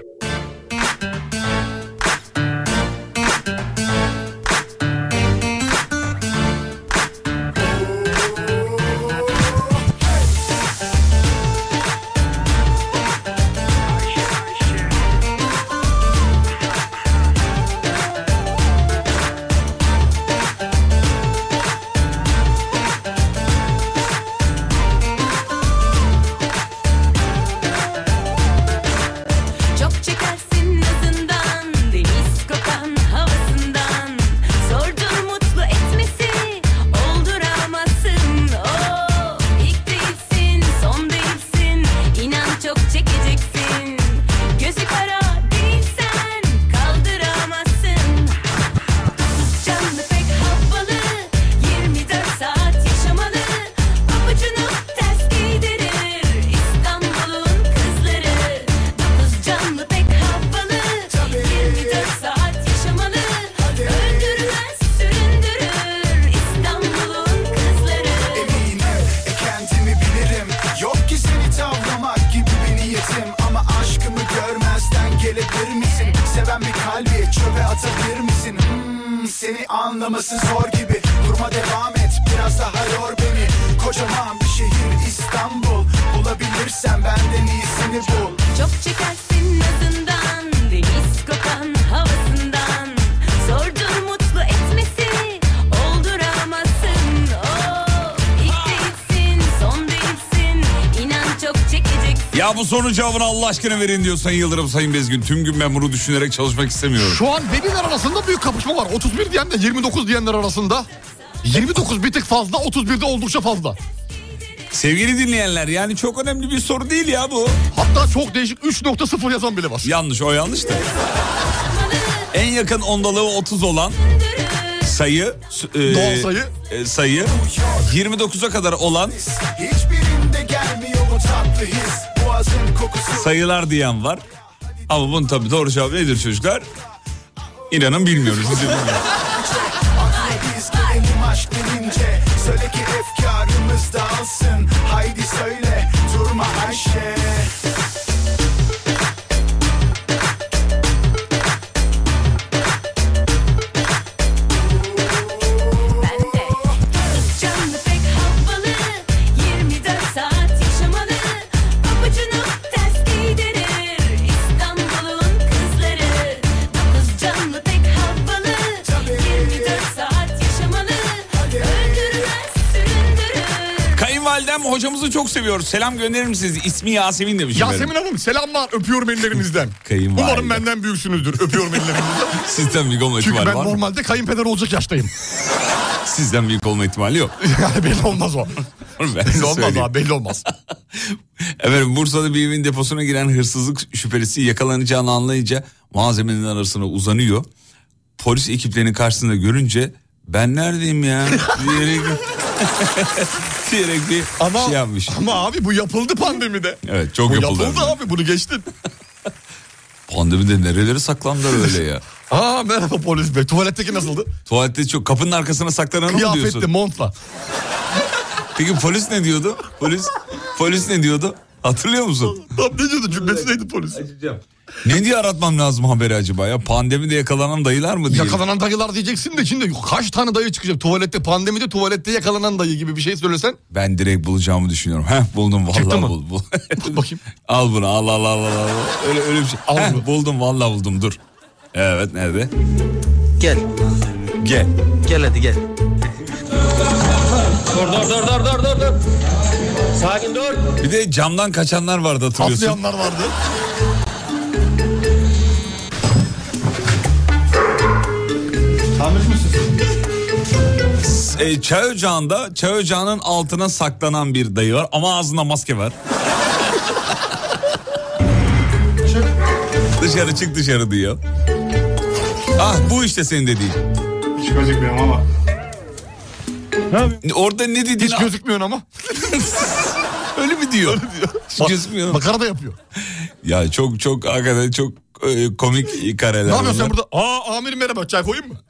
Ya bu sorunun cevabını Allah aşkına verin diyor Sayın Yıldırım Sayın Bezgin. Tüm gün ben bunu düşünerek çalışmak istemiyorum. Şu an veliler arasında büyük kapışma var. 31 diyen de 29 diyenler arasında. 29 bir tık fazla 31 de oldukça fazla. Sevgili dinleyenler yani çok önemli bir soru değil ya bu. Hatta çok değişik 3.0 yazan bile var. Yanlış o yanlış da. En yakın ondalığı 30 olan sayı e, Doğal sayı. e, sayı 29'a kadar olan Sayılar diyen var. Ama bunun tabii doğru cevap nedir çocuklar? İnanın bilmiyoruz. Biz de bilmiyoruz. Söyle ki efkarımız dağılsın Haydi söyle durma Ayşe hocamızı çok seviyor. Selam gönderir misiniz? İsmi Yasemin demiş. Yasemin efendim. Hanım selamlar öpüyorum ellerinizden. [LAUGHS] Kayınvalide. Umarım benden büyüksünüzdür öpüyorum ellerinizden. [LAUGHS] Sizden büyük olma Çünkü ihtimali ben var mı? normalde kayınpeder olacak yaştayım. [LAUGHS] Sizden büyük olma ihtimali yok. yani belli olmaz o. Ben Belli olmaz abi belli olmaz. Efendim Bursa'da bir evin deposuna giren hırsızlık şüphelisi yakalanacağını anlayınca malzemenin arasına uzanıyor. Polis ekiplerinin karşısında görünce ben neredeyim ya diyerek, diyerek bir Ama, şey yapmış. ama abi bu yapıldı pandemide. Evet çok Bu yapıldı. yapıldı abi bunu geçtin. [LAUGHS] Pandemide nereleri saklandılar öyle ya. [LAUGHS] Aa merhaba polis bey tuvaletteki nasıldı? Tuvalette çok kapının arkasına saklananı mı Kıyafetli diyorsun? montla. Peki polis ne diyordu? Polis polis ne diyordu? Hatırlıyor musun? Tam ne diyordu cümlesi neydi polis? Ne diye aratmam lazım haberi acaba ya? Pandemide yakalanan dayılar mı diye? Yakalanan dayılar diyeceksin de şimdi kaç tane dayı çıkacak tuvalette pandemide tuvalette yakalanan dayı gibi bir şey söylesen. Ben direkt bulacağımı düşünüyorum. Heh buldum vallahi Çıktı mı? bul. bul. [LAUGHS] Bakayım. [LAUGHS] al bunu al al al al. al. Öyle öyle bir şey. Al Heh, bunu. buldum vallahi buldum dur. Evet nerede? Gel. Gel. Gel hadi gel. Dur dur dur dur dur dur dur. Sakin dur. Bir de camdan kaçanlar vardı hatırlıyorsun. Atlayanlar vardı. E, çay ocağında çay ocağının altına saklanan bir dayı var ama ağzında maske var. dışarı çık dışarı diyor. Ah bu işte senin dediğin. Hiç gözükmüyorum ama. Orada ne dediğini... Hiç gözükmüyorsun ama. [LAUGHS] [LAUGHS] Öyle mi diyor? Hiç gözükmüyor. Makara da yapıyor. Ya çok çok hakikaten çok e, komik kareler. Ne yapıyorsun sen burada? Aa amirim merhaba çay koyayım mı? [LAUGHS]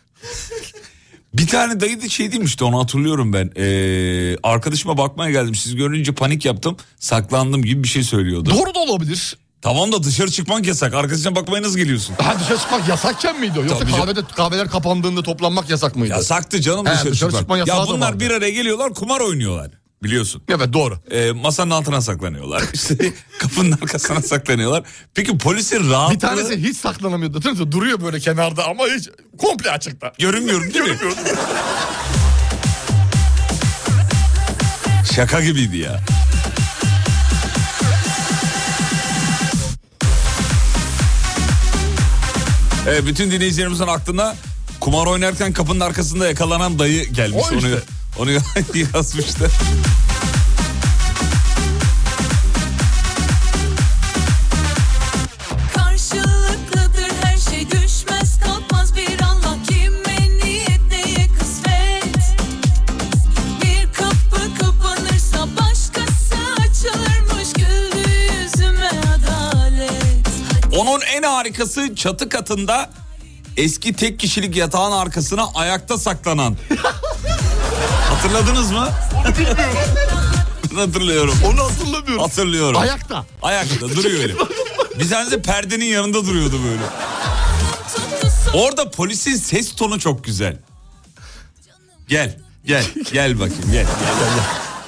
Bir tane dayı da şey demişti onu hatırlıyorum ben. Ee, arkadaşıma bakmaya geldim. Siz görünce panik yaptım. Saklandım gibi bir şey söylüyordu. Doğru da olabilir. Tamam da dışarı çıkmak yasak. Arkadaşına bakmaya nasıl geliyorsun? Ha dışarı çıkmak yasakken miydi o? Yoksa Tabii canım. kahvede, kahveler kapandığında toplanmak yasak mıydı? Yasaktı canım He, dışarı, dışarı çıkmak. çıkma Ya bunlar vardı. bir araya geliyorlar kumar oynuyorlar. Biliyorsun. Evet doğru. Ee, masanın altına saklanıyorlar. [LAUGHS] İşte [LAUGHS] kapının arkasına saklanıyorlar. Peki polisin rahatlığı... Bir tanesi hiç saklanamıyordu. Musun? Duruyor böyle kenarda ama hiç komple açıkta. Görünmüyorum değil mi? Şaka gibiydi ya. Evet, bütün dinleyicilerimizin aklına kumar oynarken kapının arkasında yakalanan dayı gelmiş. O işte. Onu, onu [LAUGHS] her şey Onun en harikası çatı katında eski tek kişilik yatağın arkasına ayakta saklanan. [LAUGHS] Hatırladınız mı? [LAUGHS] Ben hatırlıyorum. Onu hatırlamıyorum. Hatırlıyorum. Ayakta. Ayakta duruyor öyle. [LAUGHS] De perdenin yanında duruyordu böyle. Orada polisin ses tonu çok güzel. Gel, gel, gel bakayım gel. Gel,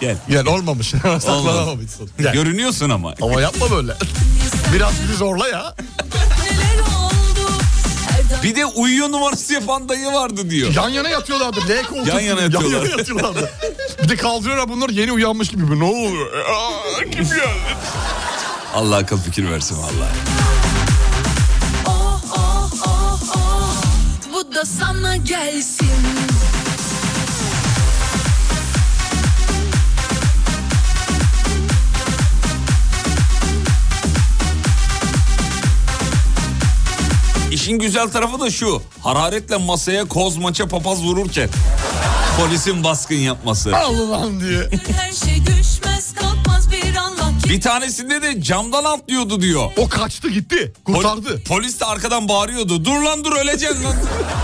gel. gel. Gel [LAUGHS] olmamış. Saklanamamışsın. Görünüyorsun ama. Ama yapma böyle. Biraz bizi zorla ya. Bir de uyuyor numarası yapan dayı vardı diyor. Yan yana yatıyorlardı. L koltuk. Yan yana yatıyorlar. Yan yana yatıyorlardı. bir de kaldırıyorlar bunlar yeni uyanmış gibi. Ne oluyor? Aa, kim geldi? Allah akıl fikir versin vallahi. oh oh oh oh Bu da sana gelsin İşin güzel tarafı da şu. Hararetle masaya koz maça papaz vururken polisin baskın yapması. Allah'ım diye. Her şey düşmez kalkmaz bir Bir tanesinde de camdan atlıyordu diyor. O kaçtı gitti. Pol- Kurtardı. polis de arkadan bağırıyordu. Dur lan dur öleceksin lan.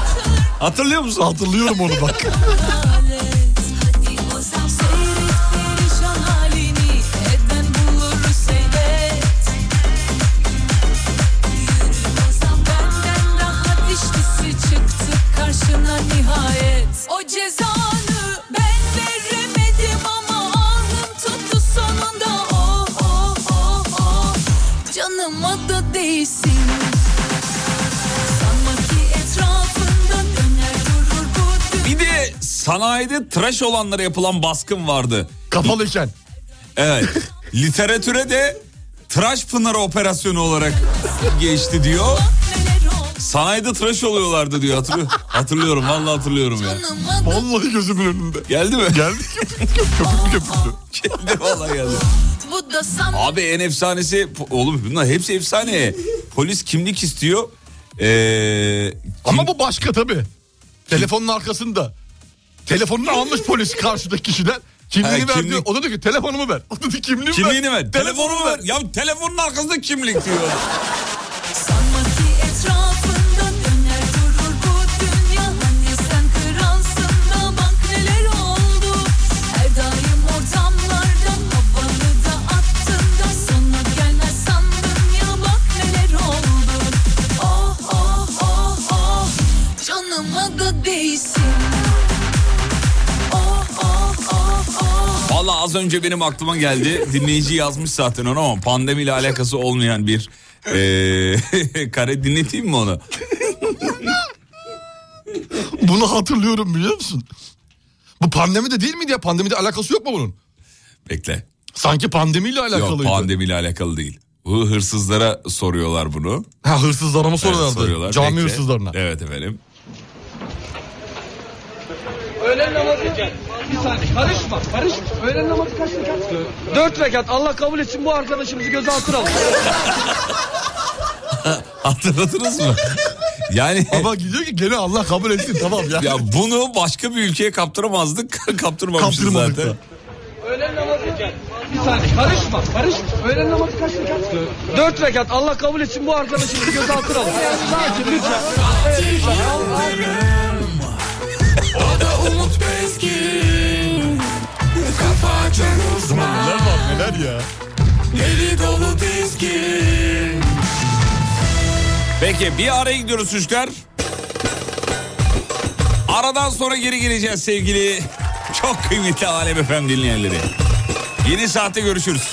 [LAUGHS] Hatırlıyor musun? Hatırlıyorum onu bak. [LAUGHS] sanayide tıraş olanlara yapılan baskın vardı. Kapalıyken. Evet. [LAUGHS] Literatüre de tıraş pınarı operasyonu olarak geçti diyor. Sanayide tıraş oluyorlardı diyor. Hatırlıyor, hatırlıyorum vallahi hatırlıyorum ya. Vallahi gözümün önünde. Geldi mi? Geldi köpük köpüklü. Geldi vallahi geldi. Abi en efsanesi oğlum bunlar hepsi efsane. Polis kimlik istiyor. Ee, kim- Ama bu başka tabii. Telefonun arkasında. Telefonunu almış polis karşıdaki kişiden. Kimliğini Ha, ver kimlik. diyor. O da diyor ki telefonumu ver. O da diyor kimliğimi kimliğini ver. ver. Telefonumu ver. Ya telefonun arkasında kimlik diyor. sanma Valla az önce benim aklıma geldi. Dinleyici yazmış zaten onu ama pandemiyle alakası olmayan bir ee, [LAUGHS] kare dinleteyim mi onu? Bunu hatırlıyorum biliyor musun? Bu pandemi de değil miydi ya? Pandemide alakası yok mu bunun? Bekle. Sanki pandemiyle Yok alakalıydı. pandemiyle alakalı değil. Bu hırsızlara soruyorlar bunu. Ha hırsızlara mı soruyorlardı? Evet, soruyorlar. Cami Bekle. hırsızlarına. Evet efendim. Öğlen namazı bir saniye karışma karışma. Öğlen namazı kaç rekat? Dört rekat Allah kabul etsin bu arkadaşımızı gözaltına alın. [LAUGHS] Hatırladınız mı? Yani Ama gidiyor ki gene Allah kabul etsin tamam ya. ya bunu başka bir ülkeye kaptıramazdık. [LAUGHS] Kaptırmamışız Kaptırmadık zaten. da. Öğlen namazı bir saniye karışma karışma. Öğlen namazı kaç rekat? Dört rekat Allah kabul etsin bu arkadaşımızı gözaltına alın. Sakin lütfen. Neler var neler ya. Peki bir araya gidiyoruz çocuklar. Aradan sonra geri geleceğiz sevgili çok kıymetli Alem Efem dinleyenleri. Yeni saatte görüşürüz.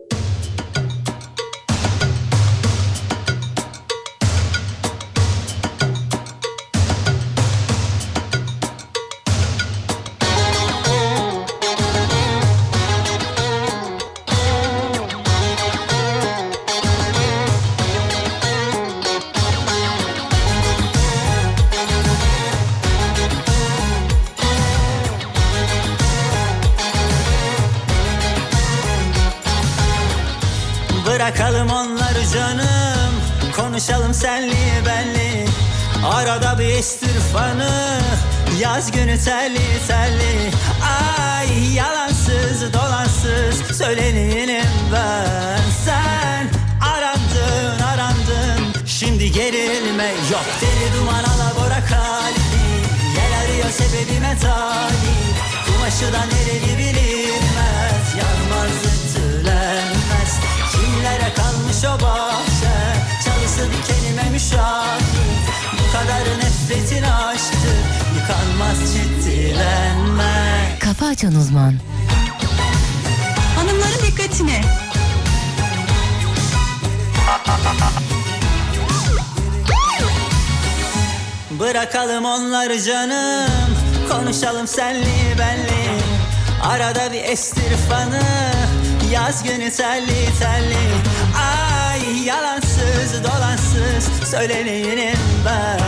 Sebebime talip Kumaşı da nereli bilinmez. Yanmaz ütülenmez Kimlere kalmış o bahçe? Çalısı dikenime müşahit Bu kadar nefretin aşktı Yıkanmaz ciddilenmez Kafa Açan Uzman. Hanımların dikkatine. Bırakalım onları canım Konuşalım senli benli Arada bir estir fanı Yaz günü telli telli Ay yalansız dolansız Söyleneyim ben.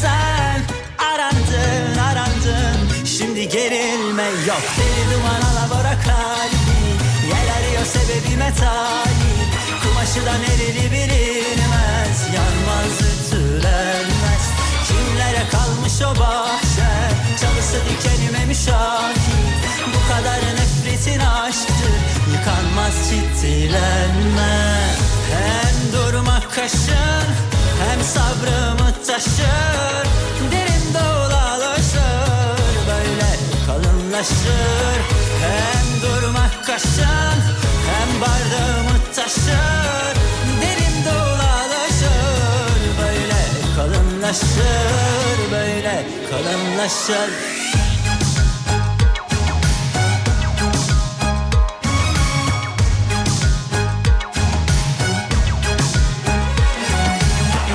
Sen arandın arandın Şimdi gerilme yok. Deli duman alabora kalbi Yel arıyor sebebime talip Kumaşı da nereli bilinmez Yanmaz ütülenmez Kimlere kalmış o bahçe? Çalısı dikenime müşahit Bu kadar nefretin aşktır Yıkanmaz ciddilenmez Hem durmak kaşın Hem sabrımı taşır. Derin dolaşır Böyle kalınlaşır. Hem durmak kaşın Hem bardağımı taşır kalınlaşır Böyle kalınlaşır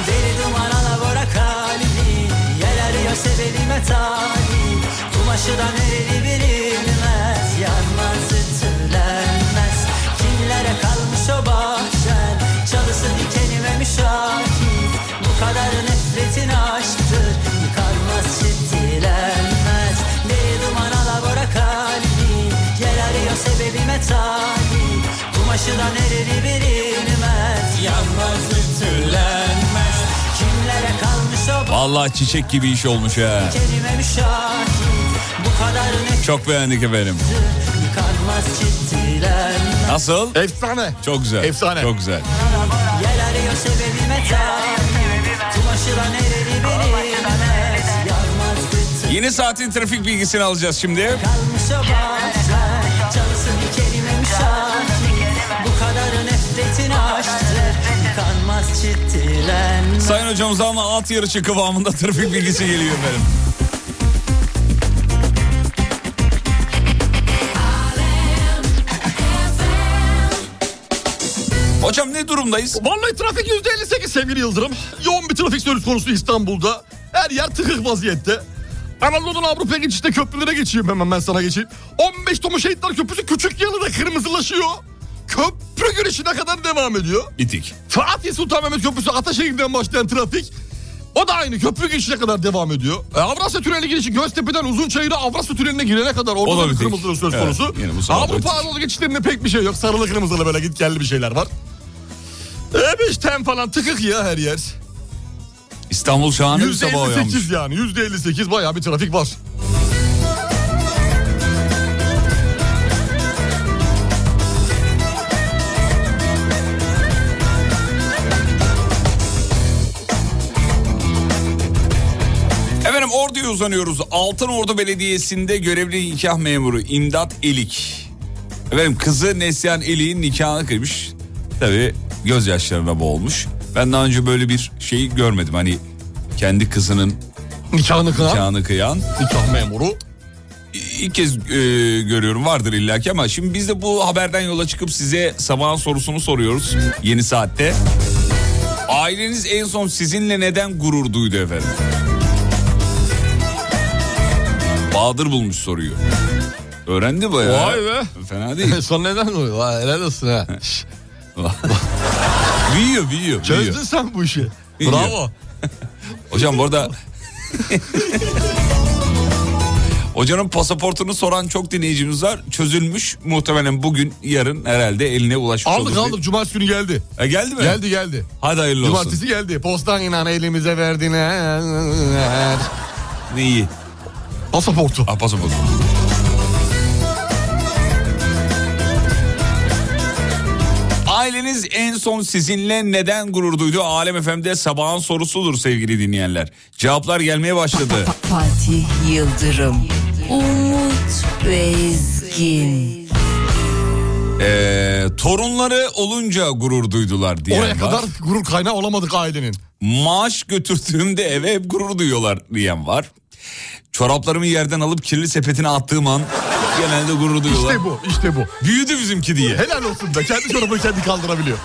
Deli duman alabora kalbi Yel arıyor sebebime talip Kumaşı da nereli bilinmez talip Kumaşı da nereli bilinmez Yanmaz ütülenmez Kimlere kalmış o Vallahi çiçek gibi iş olmuş ha. Çok beğendik efendim. Nasıl? Efsane. Çok güzel. Efsane. Çok güzel. Yel arıyor sebebime Yeni saatin trafik bilgisini alacağız şimdi. kalmış Sayın hocamızdan at yarışı kıvamında trafik bilgisi geliyor efendim. Hocam ne durumdayız? Vallahi trafik %58 sevgili Yıldırım. Yoğun bir trafik söz konusu İstanbul'da. Her yer tıkık vaziyette. Anadolu'dan Avrupa geçişte köprülere geçeyim hemen ben sana geçeyim. 15 Tomu Şehitler Köprüsü küçük yalıda kırmızılaşıyor. Köprü girişine kadar devam ediyor. Bitik. Fatih Sultan Mehmet Köprüsü Ataşehir'den başlayan trafik o da aynı köprü girişine kadar devam ediyor. E, Avrasya Tüneli girişi Göztepe'den Uzunçayır'a Avrasya Tüneline girene kadar orada da bir kırmızılı söz Evet, konusu. da Avrupa. Anadolu geçişlerinde pek bir şey yok. Sarılı kırmızılı böyle git geldi bir şeyler var. E, ten falan tıkık ya her yer. İstanbul şahane bir sabah uyanmış. %58 yani %58 bayağı bir trafik var. Uzanıyoruz. Altınordu Belediyesi'nde görevli nikah memuru İmdat Elik. Efendim kızı Neslihan Elik'in nikahını kıymış. Tabii gözyaşlarına boğulmuş. Ben daha önce böyle bir şey görmedim. Hani kendi kızının Nikahını kılan nikahını kıyan. nikah memuru. İlk kez e, görüyorum vardır illaki ama şimdi biz de bu haberden yola çıkıp size sabahın sorusunu soruyoruz yeni saatte. Aileniz en son sizinle neden gurur duydu efendim? Bahadır bulmuş soruyu. Öğrendi bayağı. Vay be. Fena değil. [LAUGHS] Son neden oluyor? Vay helal olsun ha. [LAUGHS] büyüyor büyüyor. Çözdün büyüyor. sen bu işi. İyi. Bravo. [LAUGHS] Hocam bu arada... Hocanın pasaportunu soran çok dinleyicimiz var. Çözülmüş. Muhtemelen bugün, yarın herhalde eline ulaşmış Aldık olur. aldık cumartesi günü geldi. E, geldi mi? Geldi geldi. Hadi hayırlı olsun. Cumartesi geldi. Postan inan elimize verdiler. Neyi? Pasaportu. Ah pasaport. Aileniz en son sizinle neden gurur duydu? Alem FM'de sabahın sorusudur sevgili dinleyenler. Cevaplar gelmeye başladı. Fatih Yıldırım, Umut Bezgin. Ee, torunları olunca gurur duydular diyen Oraya var. kadar gurur kaynağı olamadık ailenin. Maaş götürdüğümde eve hep gurur duyuyorlar diyen var. Çoraplarımı yerden alıp kirli sepetine attığım an genelde gurur duyuyorlar. İşte bu, işte bu. Büyüdü bizimki diye. Helal olsun be. Kendi çorabını kendi kaldırabiliyor.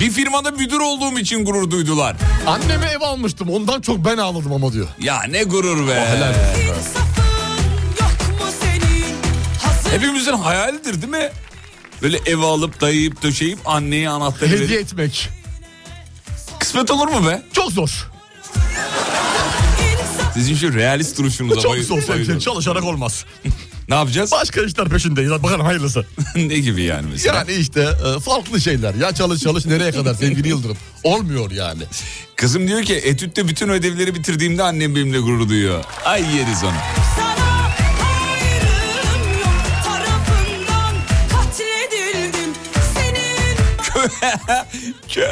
Bir firmada müdür olduğum için gurur duydular. Anneme ev almıştım. Ondan çok ben ağladım ama diyor. Ya ne gurur be. helal. Hepimizin hayalidir değil mi? Böyle ev alıp dayayıp döşeyip anneye anahtarı Hediye verip. etmek. Kısmet olur mu be? Çok zor. Sizin şu realist duruşunuza Çok zor. bayılıyorum. Çalışarak olmaz. Ne yapacağız? Başka işler peşindeyiz. Bakalım hayırlısı. [LAUGHS] ne gibi yani mesela? Yani işte e, farklı şeyler. Ya çalış çalış nereye kadar sevgili Yıldırım. Olmuyor yani. Kızım diyor ki etütte bütün ödevleri bitirdiğimde annem benimle gurur duyuyor. Ay yeriz onu. [LAUGHS]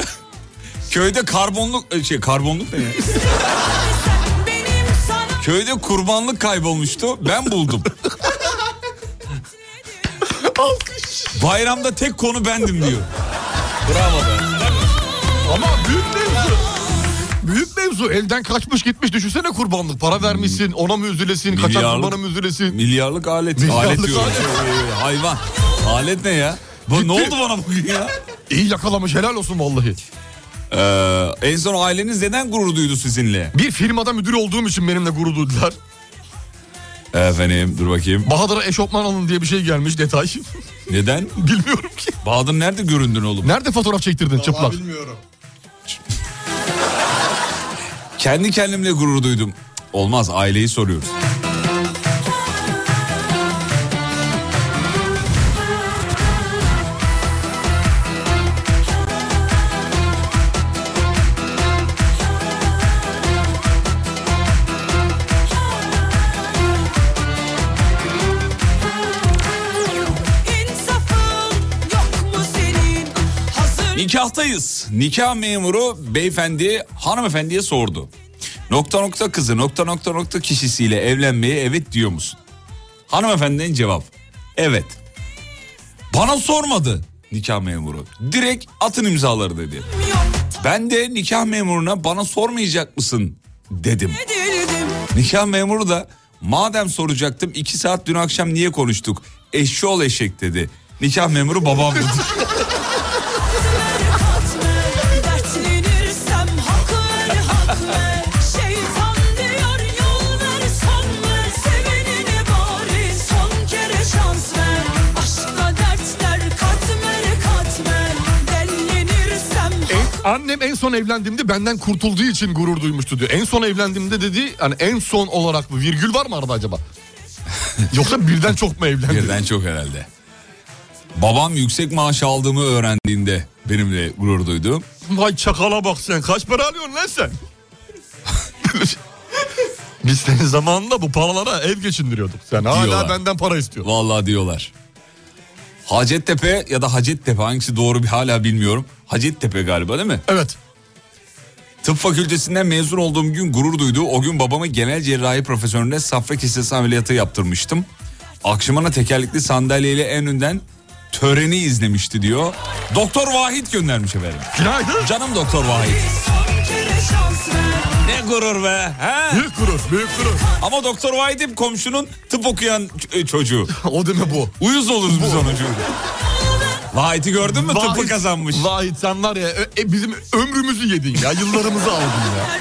Köyde karbonluk şey karbonluk ne ya? Köyde kurbanlık kaybolmuştu. Ben buldum. Bayramda tek konu bendim diyor. Bravo be. Ama büyük mevzu. Büyük mevzu. Elden kaçmış gitmiş. Düşünsene kurbanlık. Para vermişsin. Ona mı üzülesin? Kaçan Milyarlık- kurbana mı üzülesin? Milyarlık alet. Milyarlık alet alet. Hayvan. Alet ne ya? Bu ne oldu bana bugün ya? İyi yakalamış. Helal olsun vallahi. Ee, en son aileniz neden gurur duydu sizinle? Bir firmada müdür olduğum için benimle gurur duydular. Efendim dur bakayım. Bahadır'a eşofman alın diye bir şey gelmiş detay. [LAUGHS] Neden? Bilmiyorum ki. Bahadır nerede göründün oğlum? Nerede fotoğraf çektirdin çıplak? Bilmiyorum. Kendi kendimle gurur duydum. Olmaz aileyi soruyoruz. Nikahtayız. Nikah memuru beyefendi hanımefendiye sordu. Nokta nokta kızı nokta nokta nokta kişisiyle evlenmeye evet diyor musun? Hanımefendinin cevap. Evet. Bana sormadı nikah memuru. Direkt atın imzaları dedi. Ben de nikah memuruna bana sormayacak mısın dedim. Nikah memuru da madem soracaktım iki saat dün akşam niye konuştuk? Eşşoğlu eşek dedi. Nikah memuru babam dedi. [LAUGHS] Annem en son evlendiğimde benden kurtulduğu için gurur duymuştu diyor. En son evlendiğimde dedi hani en son olarak mı? Virgül var mı arada acaba? [LAUGHS] Yoksa birden çok mu evlendi? Birden çok herhalde. Babam yüksek maaş aldığımı öğrendiğinde benimle gurur duydu. Vay çakala bak sen kaç para alıyorsun lan sen? Biz senin zamanında bu paralara ev geçindiriyorduk. Sen hala Diyorlar. benden para istiyorsun. Vallahi diyorlar. Hacettepe ya da Hacettepe hangisi doğru bir hala bilmiyorum. Hacettepe galiba değil mi? Evet. Tıp fakültesinden mezun olduğum gün gurur duydu. O gün babama genel cerrahi profesörüne safra kesesi ameliyatı yaptırmıştım. Akşamına tekerlekli sandalyeyle en önden töreni izlemişti diyor. Doktor Vahit göndermiş efendim. Günaydın. Canım Doktor Vahit. son kere şans ver Ne gurur be. He? Büyük gurur, büyük gurur. Ama Doktor Vahit hep komşunun tıp okuyan e, çocuğu. [LAUGHS] o deme bu. Uyuz oluruz biz onun çünkü. Vahit'i gördün mü tıpı Vahit- kazanmış. Vahit sen var ya ö- e, bizim ömrümüzü yedin ya. Yıllarımızı aldın ya.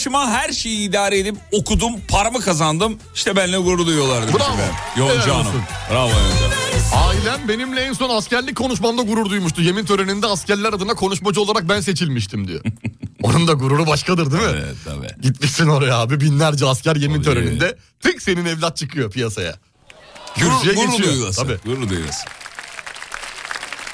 Başıma her şeyi idare edip okudum, paramı kazandım. İşte benimle gurur duyuyorlar demiş Bravo. efendim. Helal canım. olsun. Bravo Ailem benimle en son askerlik konuşmamda gurur duymuştu. Yemin töreninde askerler adına konuşmacı olarak ben seçilmiştim diyor. [LAUGHS] Onun da gururu başkadır değil mi? Evet tabii. Gitmişsin oraya abi binlerce asker yemin Tabii. töreninde. Tık senin evlat çıkıyor piyasaya. Gurur, Kürsüye gurur geçiyor. duyuyorsun. Tabii. Gurur duyuyorsun.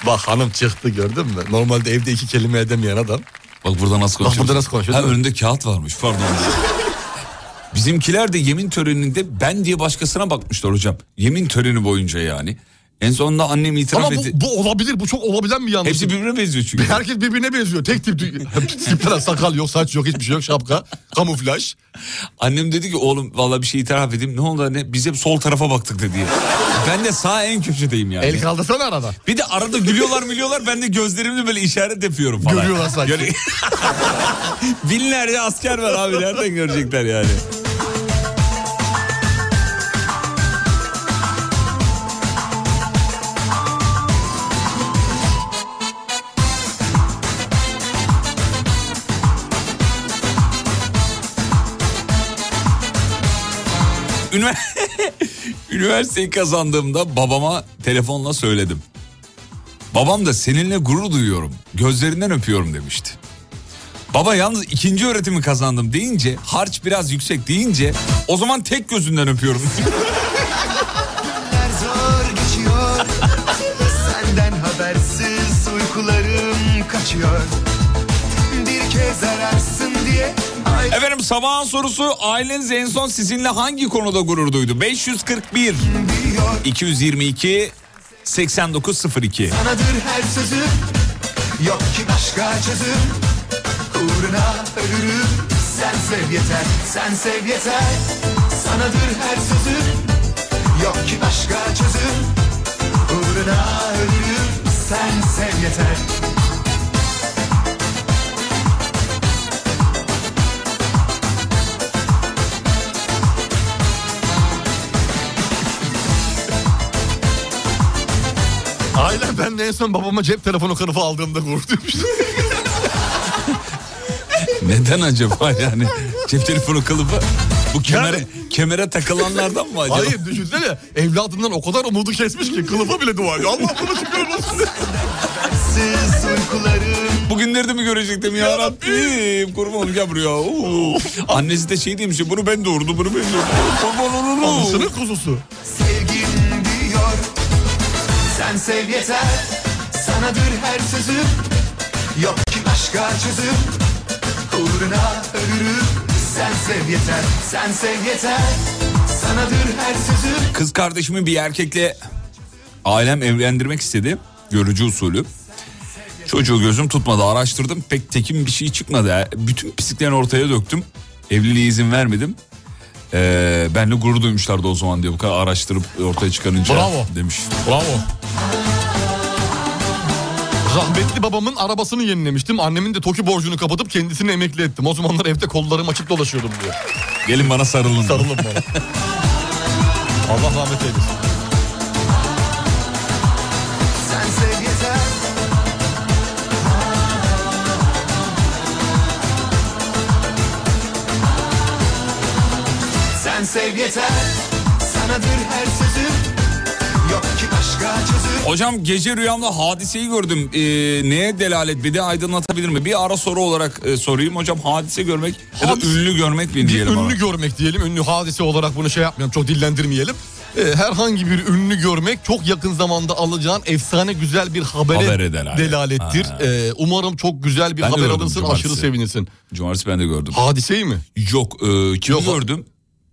Bak hanım çıktı gördün mü? Normalde evde iki kelime edemeyen adam. Bak burada nasıl konuşuyorsun? burada nasıl konuşuyor, Ha önünde kağıt varmış pardon. [LAUGHS] Bizimkiler de yemin töreninde ben diye başkasına bakmışlar hocam. Yemin töreni boyunca yani. En sonunda annem itiraf Ama bu, etti. bu olabilir. Bu çok olabilen bir yanlış. Hepsi birbirine benziyor çünkü. [LAUGHS] Herkes birbirine benziyor. Tek tip. [LAUGHS] Tipler sakal yok, saç yok, hiçbir şey yok. Şapka, kamuflaj. Annem dedi ki oğlum valla bir şey itiraf edeyim. Ne oldu anne? Biz hep sol tarafa baktık dedi. Ben de sağ en köşedeyim yani. El kaldırsana arada. Bir de arada gülüyorlar milyolar ben de gözlerimle böyle işaret yapıyorum falan. Görüyorlar sanki. [LAUGHS] Binlerce asker var abi nereden görecekler yani. [LAUGHS] Üniversiteyi kazandığımda babama telefonla söyledim. Babam da seninle gurur duyuyorum. Gözlerinden öpüyorum demişti. Baba yalnız ikinci öğretimi kazandım deyince harç biraz yüksek deyince o zaman tek gözünden öpüyorum. [LAUGHS] sabahın sorusu aileniz en son sizinle hangi konuda gurur duydu? 541 diyor 222 8902 Sanadır her sözüm Yok ki başka çözüm. Uğruna ölürüm Sen sev yeter, sen sev yeter. Sanadır her sözüm Yok ki başka çözüm. Uğruna ölürüm Sen sev yeter Ailem ben de en son babama cep telefonu kılıfı aldığımda gurur duymuştum. Neden acaba yani? Cep telefonu kılıfı bu kemere, kemere takılanlardan mı acaba? Hayır düşünsene evladından o kadar umudu kesmiş ki kılıfa bile dua ediyor. Allah bunu şükür olsun. Siz uykularım Bugünleri de mi görecektim ya Rabbim? Kurban olacağım buraya. Oo. Annesi de şey demiş bunu ben doğurdum bunu ben doğurdum. Kurban olurum. Anasının kuzusu. Sen sev yeter Sanadır her sözüm Yok ki başka çözüm Uğruna ölürüm Sen sev yeter Sen sev yeter Sanadır her sözüm Kız kardeşimi bir erkekle ailem evlendirmek istedi. Görücü usulü. Çocuğu gözüm tutmadı araştırdım pek tekin bir şey çıkmadı. Bütün pisliklerini ortaya döktüm. Evliliğe izin vermedim. Ee, benle gurur duymuşlardı o zaman diyor. Bu kadar araştırıp ortaya çıkarınca Bravo. demiş. Bravo. Rahmetli babamın arabasını yenilemiştim. Annemin de TOKİ borcunu kapatıp kendisini emekli ettim. O zamanlar evde kollarım açık dolaşıyordum diyor. Gelin bana sarılın. Sarılın bana. [LAUGHS] Allah rahmet eylesin. Sev yeter Sanadır her sözüm Yok ki başka çözüm Hocam gece rüyamda hadiseyi gördüm. Ee, neye delalet bir de aydınlatabilir mi? Bir ara soru olarak e, sorayım hocam. Hadise görmek ya da Hadise- ünlü görmek mi Bir diyelim ünlü ona? görmek diyelim. Ünlü hadise olarak bunu şey yapmayalım. Çok dillendirmeyelim. Ee, herhangi bir ünlü görmek çok yakın zamanda alacağın efsane güzel bir habere Habere delalet. delalettir. Ha. Ee, umarım çok güzel bir Ben haber alırsın cumartesi. aşırı sevinirsin. Cumartesi ben de gördüm. Hadiseyi mi? Yok e, kimi Yok. gördüm?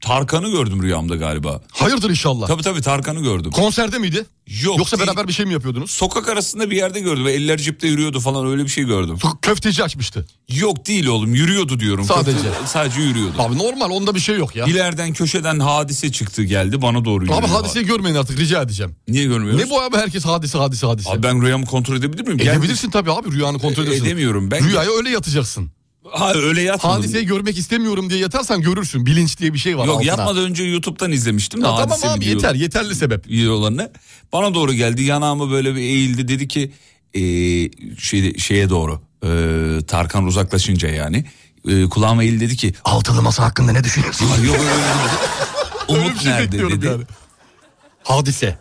Tarkan'ı gördüm rüyamda galiba. Hayırdır inşallah. Tabii tabii Tarkan'ı gördüm. Konserde miydi? Yok. Yoksa değil. beraber bir şey mi yapıyordunuz? Sokak arasında bir yerde gördüm. Eller cipte yürüyordu falan öyle bir şey gördüm. Köfteci açmıştı. Yok değil oğlum yürüyordu diyorum. Sadece. Köfte- sadece yürüyordu. Abi normal onda bir şey yok ya. İleriden köşeden hadise çıktı geldi bana doğru yürüyor. Abi hadiseyi görmeyin artık rica edeceğim. Niye görmüyoruz? Ne bu abi herkes hadise hadise hadise. Abi ben rüyamı kontrol edebilir miyim? Edebilirsin tabii abi rüyanı kontrol E- edersin. edemiyorum ben. Rüyaya öyle yatacaksın. Ha öyle yatmadım. Hadiseyi görmek istemiyorum diye yatarsan görürsün. Bilinç diye bir şey var Yok altına. yapmadan önce YouTube'dan izlemiştim de Ya tamam abi video- yeter yeterli sebep. videolarını. Bana doğru geldi yanağıma böyle bir eğildi dedi ki e, şey, şeye doğru e, Tarkan uzaklaşınca yani e, kulağıma eğildi dedi ki Altılı masa hakkında ne düşünüyorsun? "Ay, yok öyle bir [LAUGHS] Umut şey nerede dedi. yani. Hadise.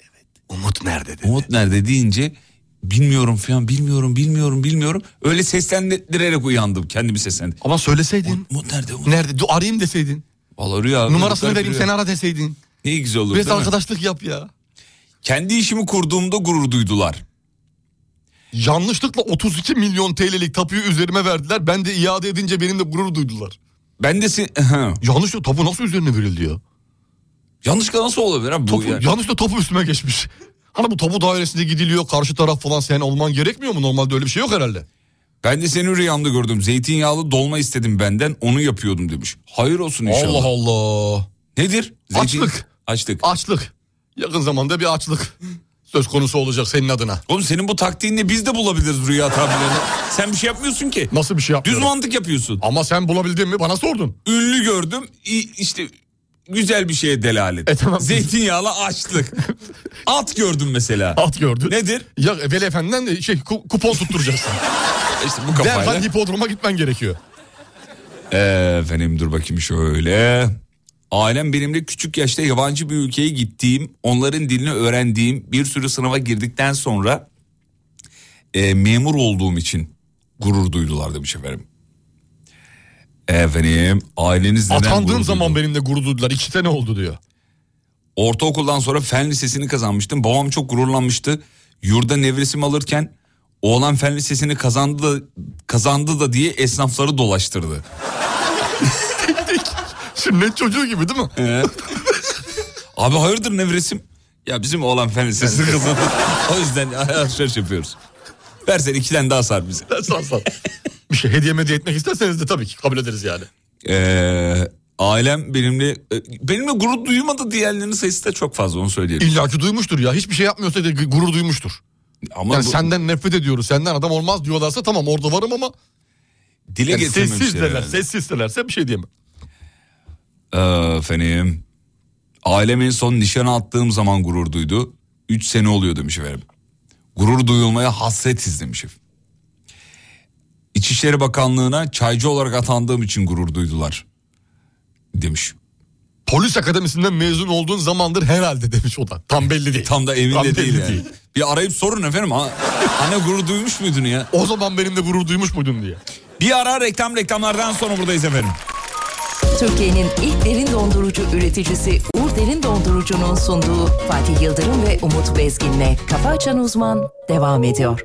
Evet. Umut nerede dedi. Umut nerede deyince Bilmiyorum falan bilmiyorum bilmiyorum bilmiyorum. Öyle seslendirerek uyandım kendimi seslendim. Ama söyleseydin. Umut nerede Umut? Nerede? Dur, arayayım deseydin. Vallahi rüya. Numarasını vereyim rüya. sen ara deseydin. Ne güzel olur Biraz değil mi? arkadaşlık yap ya. Kendi işimi kurduğumda gurur duydular. Yanlışlıkla 32 milyon TL'lik tapuyu üzerime verdiler. Ben de iade edince benimle gurur duydular. Ben de se- [LAUGHS] Yanlışlıkla tapu nasıl üzerine verildi ya? Yanlışlıkla nasıl olabilir abi bu Tapu, yani? Yanlışlıkla tapu üstüme geçmiş. Hani bu tapu dairesinde gidiliyor karşı taraf falan sen olman gerekmiyor mu? Normalde öyle bir şey yok herhalde. Ben de seni rüyamda gördüm. Zeytinyağlı dolma istedim benden onu yapıyordum demiş. Hayır olsun inşallah. Allah Allah. Nedir? Zeytin- Açlık. Açlık. Açlık. Yakın zamanda bir açlık [LAUGHS] söz konusu olacak senin adına. Oğlum senin bu taktiğinle biz de bulabiliriz rüya tabirlerini. [LAUGHS] Sen bir şey yapmıyorsun ki. Nasıl bir şey Düz yapmıyorum? mantık yapıyorsun. Ama sen bulabildin mi bana sordun. Ünlü gördüm. işte güzel bir şeye delalet. E tamam. Zeytinyağlı açlık. [LAUGHS] At gördüm mesela. At gördün. Nedir? Ya Veli Efendi'den de şey ku- kupon tutturacaksın. [LAUGHS] İşte bu kafayla. Derhal hipodroma gitmen gerekiyor. Efendim dur bakayım şöyle. Ailem benimle küçük yaşta yabancı bir ülkeye gittiğim, onların dilini öğrendiğim, bir sürü sınava girdikten sonra e, memur olduğum için gurur duydular demiş efendim. Efendim aileniz neden Atandığım zaman benimle gurur duydular. İki sene oldu diyor. Ortaokuldan sonra fen lisesini kazanmıştım. Babam çok gururlanmıştı. Yurda nevresim alırken oğlan fen lisesini kazandı da, kazandı da diye esnafları dolaştırdı. [LAUGHS] Sünnet çocuğu gibi değil mi? Abi hayırdır nevresim? Ya bizim oğlan fen lisesini kazandı. o yüzden alışveriş yapıyoruz. Versen iki tane daha sar bize. Sağ sağ. [LAUGHS] Bir şey hediye medya etmek isterseniz de tabii ki kabul ederiz yani. Ee, ailem benimle e, benimle gurur duymadı diğerlerinin sayısı da çok fazla onu söyleyelim. İlla ki duymuştur ya. Hiçbir şey yapmıyorsa da gurur duymuştur. Ama Yani bu- senden nefret ediyoruz. Senden adam olmaz diyorlarsa tamam orada varım ama dile yani getirmemişler sessizler. herhalde. Sessizlerse bir şey diyemem. Ee, efendim. Ailem en son nişana attığım zaman gurur duydu. 3 sene oluyor demiş efendim. Gurur duyulmaya hasretiz demiş efendim. İçişleri Bakanlığı'na çaycı olarak atandığım için gurur duydular. Demiş. Polis akademisinden mezun olduğun zamandır herhalde demiş o da. Tam belli değil. Tam da emin Tam de değil yani. Bir arayıp sorun efendim. Ha, anne gurur duymuş muydun ya? O zaman benimle gurur duymuş muydun diye. Bir ara reklam reklamlardan sonra buradayız efendim. Türkiye'nin ilk derin dondurucu üreticisi Uğur Derin Dondurucu'nun sunduğu Fatih Yıldırım ve Umut Bezgin'le Kafa Açan Uzman devam ediyor.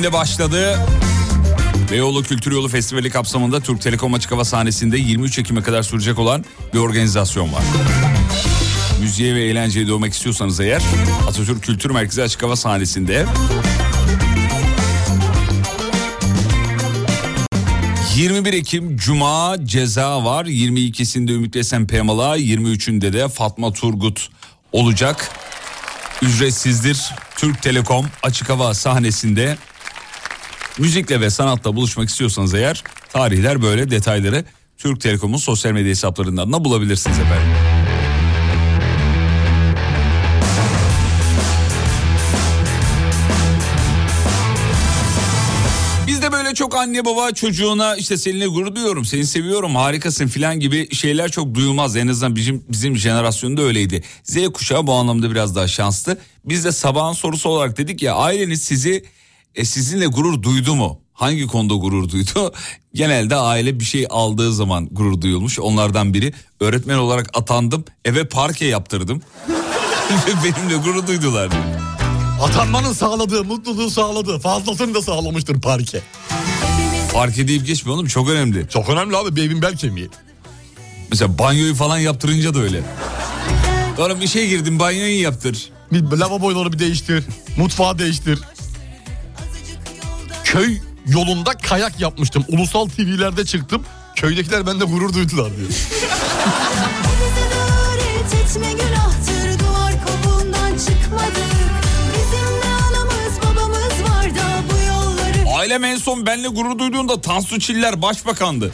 Ekim'de başladı. Beyoğlu Kültür Yolu Festivali kapsamında Türk Telekom Açık Hava sahnesinde 23 Ekim'e kadar sürecek olan bir organizasyon var. Müziğe ve eğlenceye doğmak istiyorsanız eğer Atatürk Kültür Merkezi Açık Hava sahnesinde 21 Ekim Cuma ceza var. 22'sinde Ümit Esen Pemala, 23'ünde de Fatma Turgut olacak. Ücretsizdir. Türk Telekom açık hava sahnesinde müzikle ve sanatla buluşmak istiyorsanız eğer tarihler böyle detayları Türk Telekom'un sosyal medya hesaplarından da bulabilirsiniz efendim. Biz de böyle çok anne baba çocuğuna işte seninle gurur duyuyorum, seni seviyorum, harikasın filan gibi şeyler çok duyulmaz. En azından bizim bizim jenerasyonda öyleydi. Z kuşağı bu anlamda biraz daha şanslı. Biz de sabahın sorusu olarak dedik ya aileniz sizi e, sizinle gurur duydu mu? Hangi konuda gurur duydu? [LAUGHS] Genelde aile bir şey aldığı zaman gurur duyulmuş. Onlardan biri öğretmen olarak atandım, eve parke yaptırdım. [LAUGHS] Ve benimle gurur duydular. Atanmanın sağladığı mutluluğu sağladığı fazlasını da sağlamıştır parke. Parke deyip geçme oğlum çok önemli. Çok önemli abi bir evin bel kemiği. Mesela banyoyu falan yaptırınca da öyle. Bir şey girdim banyoyu yaptır. Bir lavaboları bir değiştir. Mutfağı değiştir. Köy yolunda kayak yapmıştım. Ulusal TV'lerde çıktım. Köydekiler bende gurur duydular diyor. Ailem en son benle gurur duyduğunda Tansu Çiller başbakandı.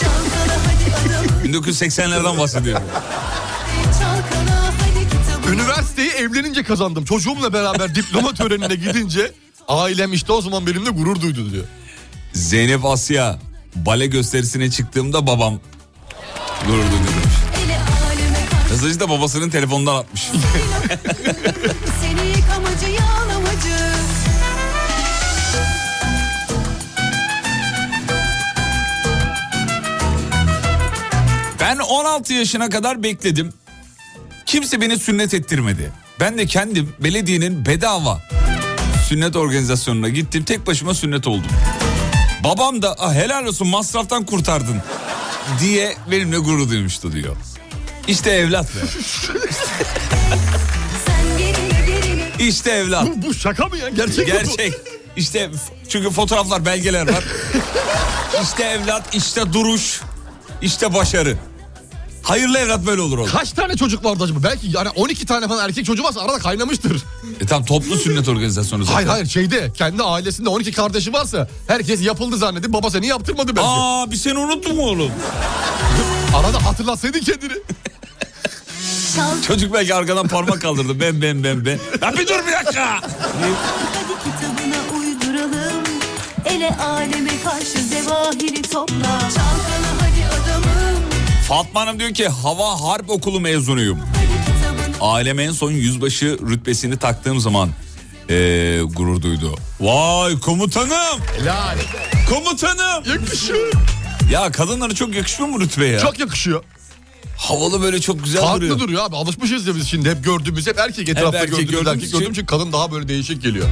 Çalkala hadi adamı 1980'lerden bahsediyorum. Üniversiteyi evlenince kazandım. Çocuğumla beraber diploma törenine gidince ailem işte o zaman benimle gurur duydu diyor. Zeynep Asya bale gösterisine çıktığımda babam gurur duydu demiş. Mesajı da babasının telefonundan atmış. [LAUGHS] Ben 16 yaşına kadar bekledim. Kimse beni sünnet ettirmedi. Ben de kendim belediyenin bedava sünnet organizasyonuna gittim. Tek başıma sünnet oldum. Babam da "Ah, helal olsun masraftan kurtardın diye benimle gurur duymuştu diyor. İşte evlat be. İşte evlat. Bu, bu şaka mı ya? Gerçek? Gerçek. İşte çünkü fotoğraflar, belgeler var. İşte evlat, işte duruş, işte başarı. Hayırlı evlat böyle olur oğlum. Kaç tane çocuk vardı acaba? Belki yani 12 tane falan erkek çocuğu varsa arada kaynamıştır. E tamam toplu sünnet organizasyonu zaten. Hayır hayır şeyde kendi ailesinde 12 kardeşi varsa herkes yapıldı zannedip baba seni yaptırmadı belki. Aa bir seni unuttun mu oğlum? Arada hatırlatsaydın kendini. çal Çocuk belki arkadan parmak kaldırdı. Ben ben ben ben. Ya bir dur bir dakika. hadi kitabına uyduralım Ele aleme karşı zevahiri topla adamım Fatma Hanım diyor ki hava harp okulu mezunuyum. Ailem en son yüzbaşı rütbesini taktığım zaman eee, gurur duydu. Vay komutanım. Helal. Komutanım. Yakışıyor. Ya kadınlara çok yakışmıyor mu rütbe ya? Çok yakışıyor. Havalı böyle çok güzel Farklı duruyor. duruyor. abi. Alışmışız ya biz şimdi. Hep gördüğümüz hep erkek etrafta erkek gördüğümüz gördüğümüz erkek için- gördüğüm için kadın daha böyle değişik geliyor.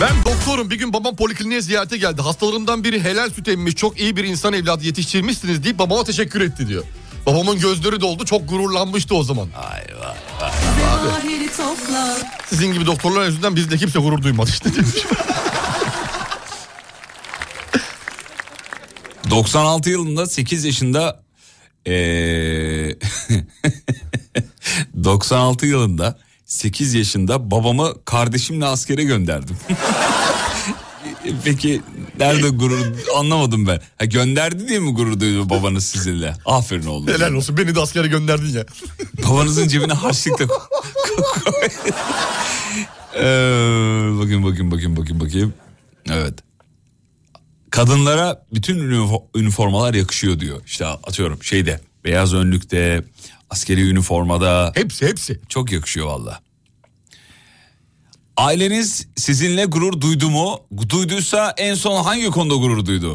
Ben doktorum bir gün babam polikliniğe ziyarete geldi. Hastalarımdan biri helal süt emmiş çok iyi bir insan evladı yetiştirmişsiniz deyip babama teşekkür etti diyor. Babamın gözleri doldu çok gururlanmıştı o zaman. Ay vay. Topla Sizin gibi doktorlar yüzünden bizde kimse gurur duymadı işte demiş. [LAUGHS] 96 yılında 8 yaşında eee [LAUGHS] 96 yılında 8 yaşında babamı kardeşimle askere gönderdim. [LAUGHS] Peki nerede gurur anlamadım ben. Ha, gönderdi diye mi gurur duydu babanız sizinle? Aferin oğlum. helal olsun beni de askere gönderdin ya. [LAUGHS] Babanızın cebine harçlıkla ko- ko- koy. Ee, bakayım bakayım bakayım bakayım bakayım. Evet. Kadınlara bütün ünifo- üniformalar yakışıyor diyor. İşte atıyorum şeyde beyaz önlükte, askeri üniformada Hepsi hepsi. çok yakışıyor valla. Aileniz sizinle gurur duydu mu? Duyduysa en son hangi konuda gurur duydu?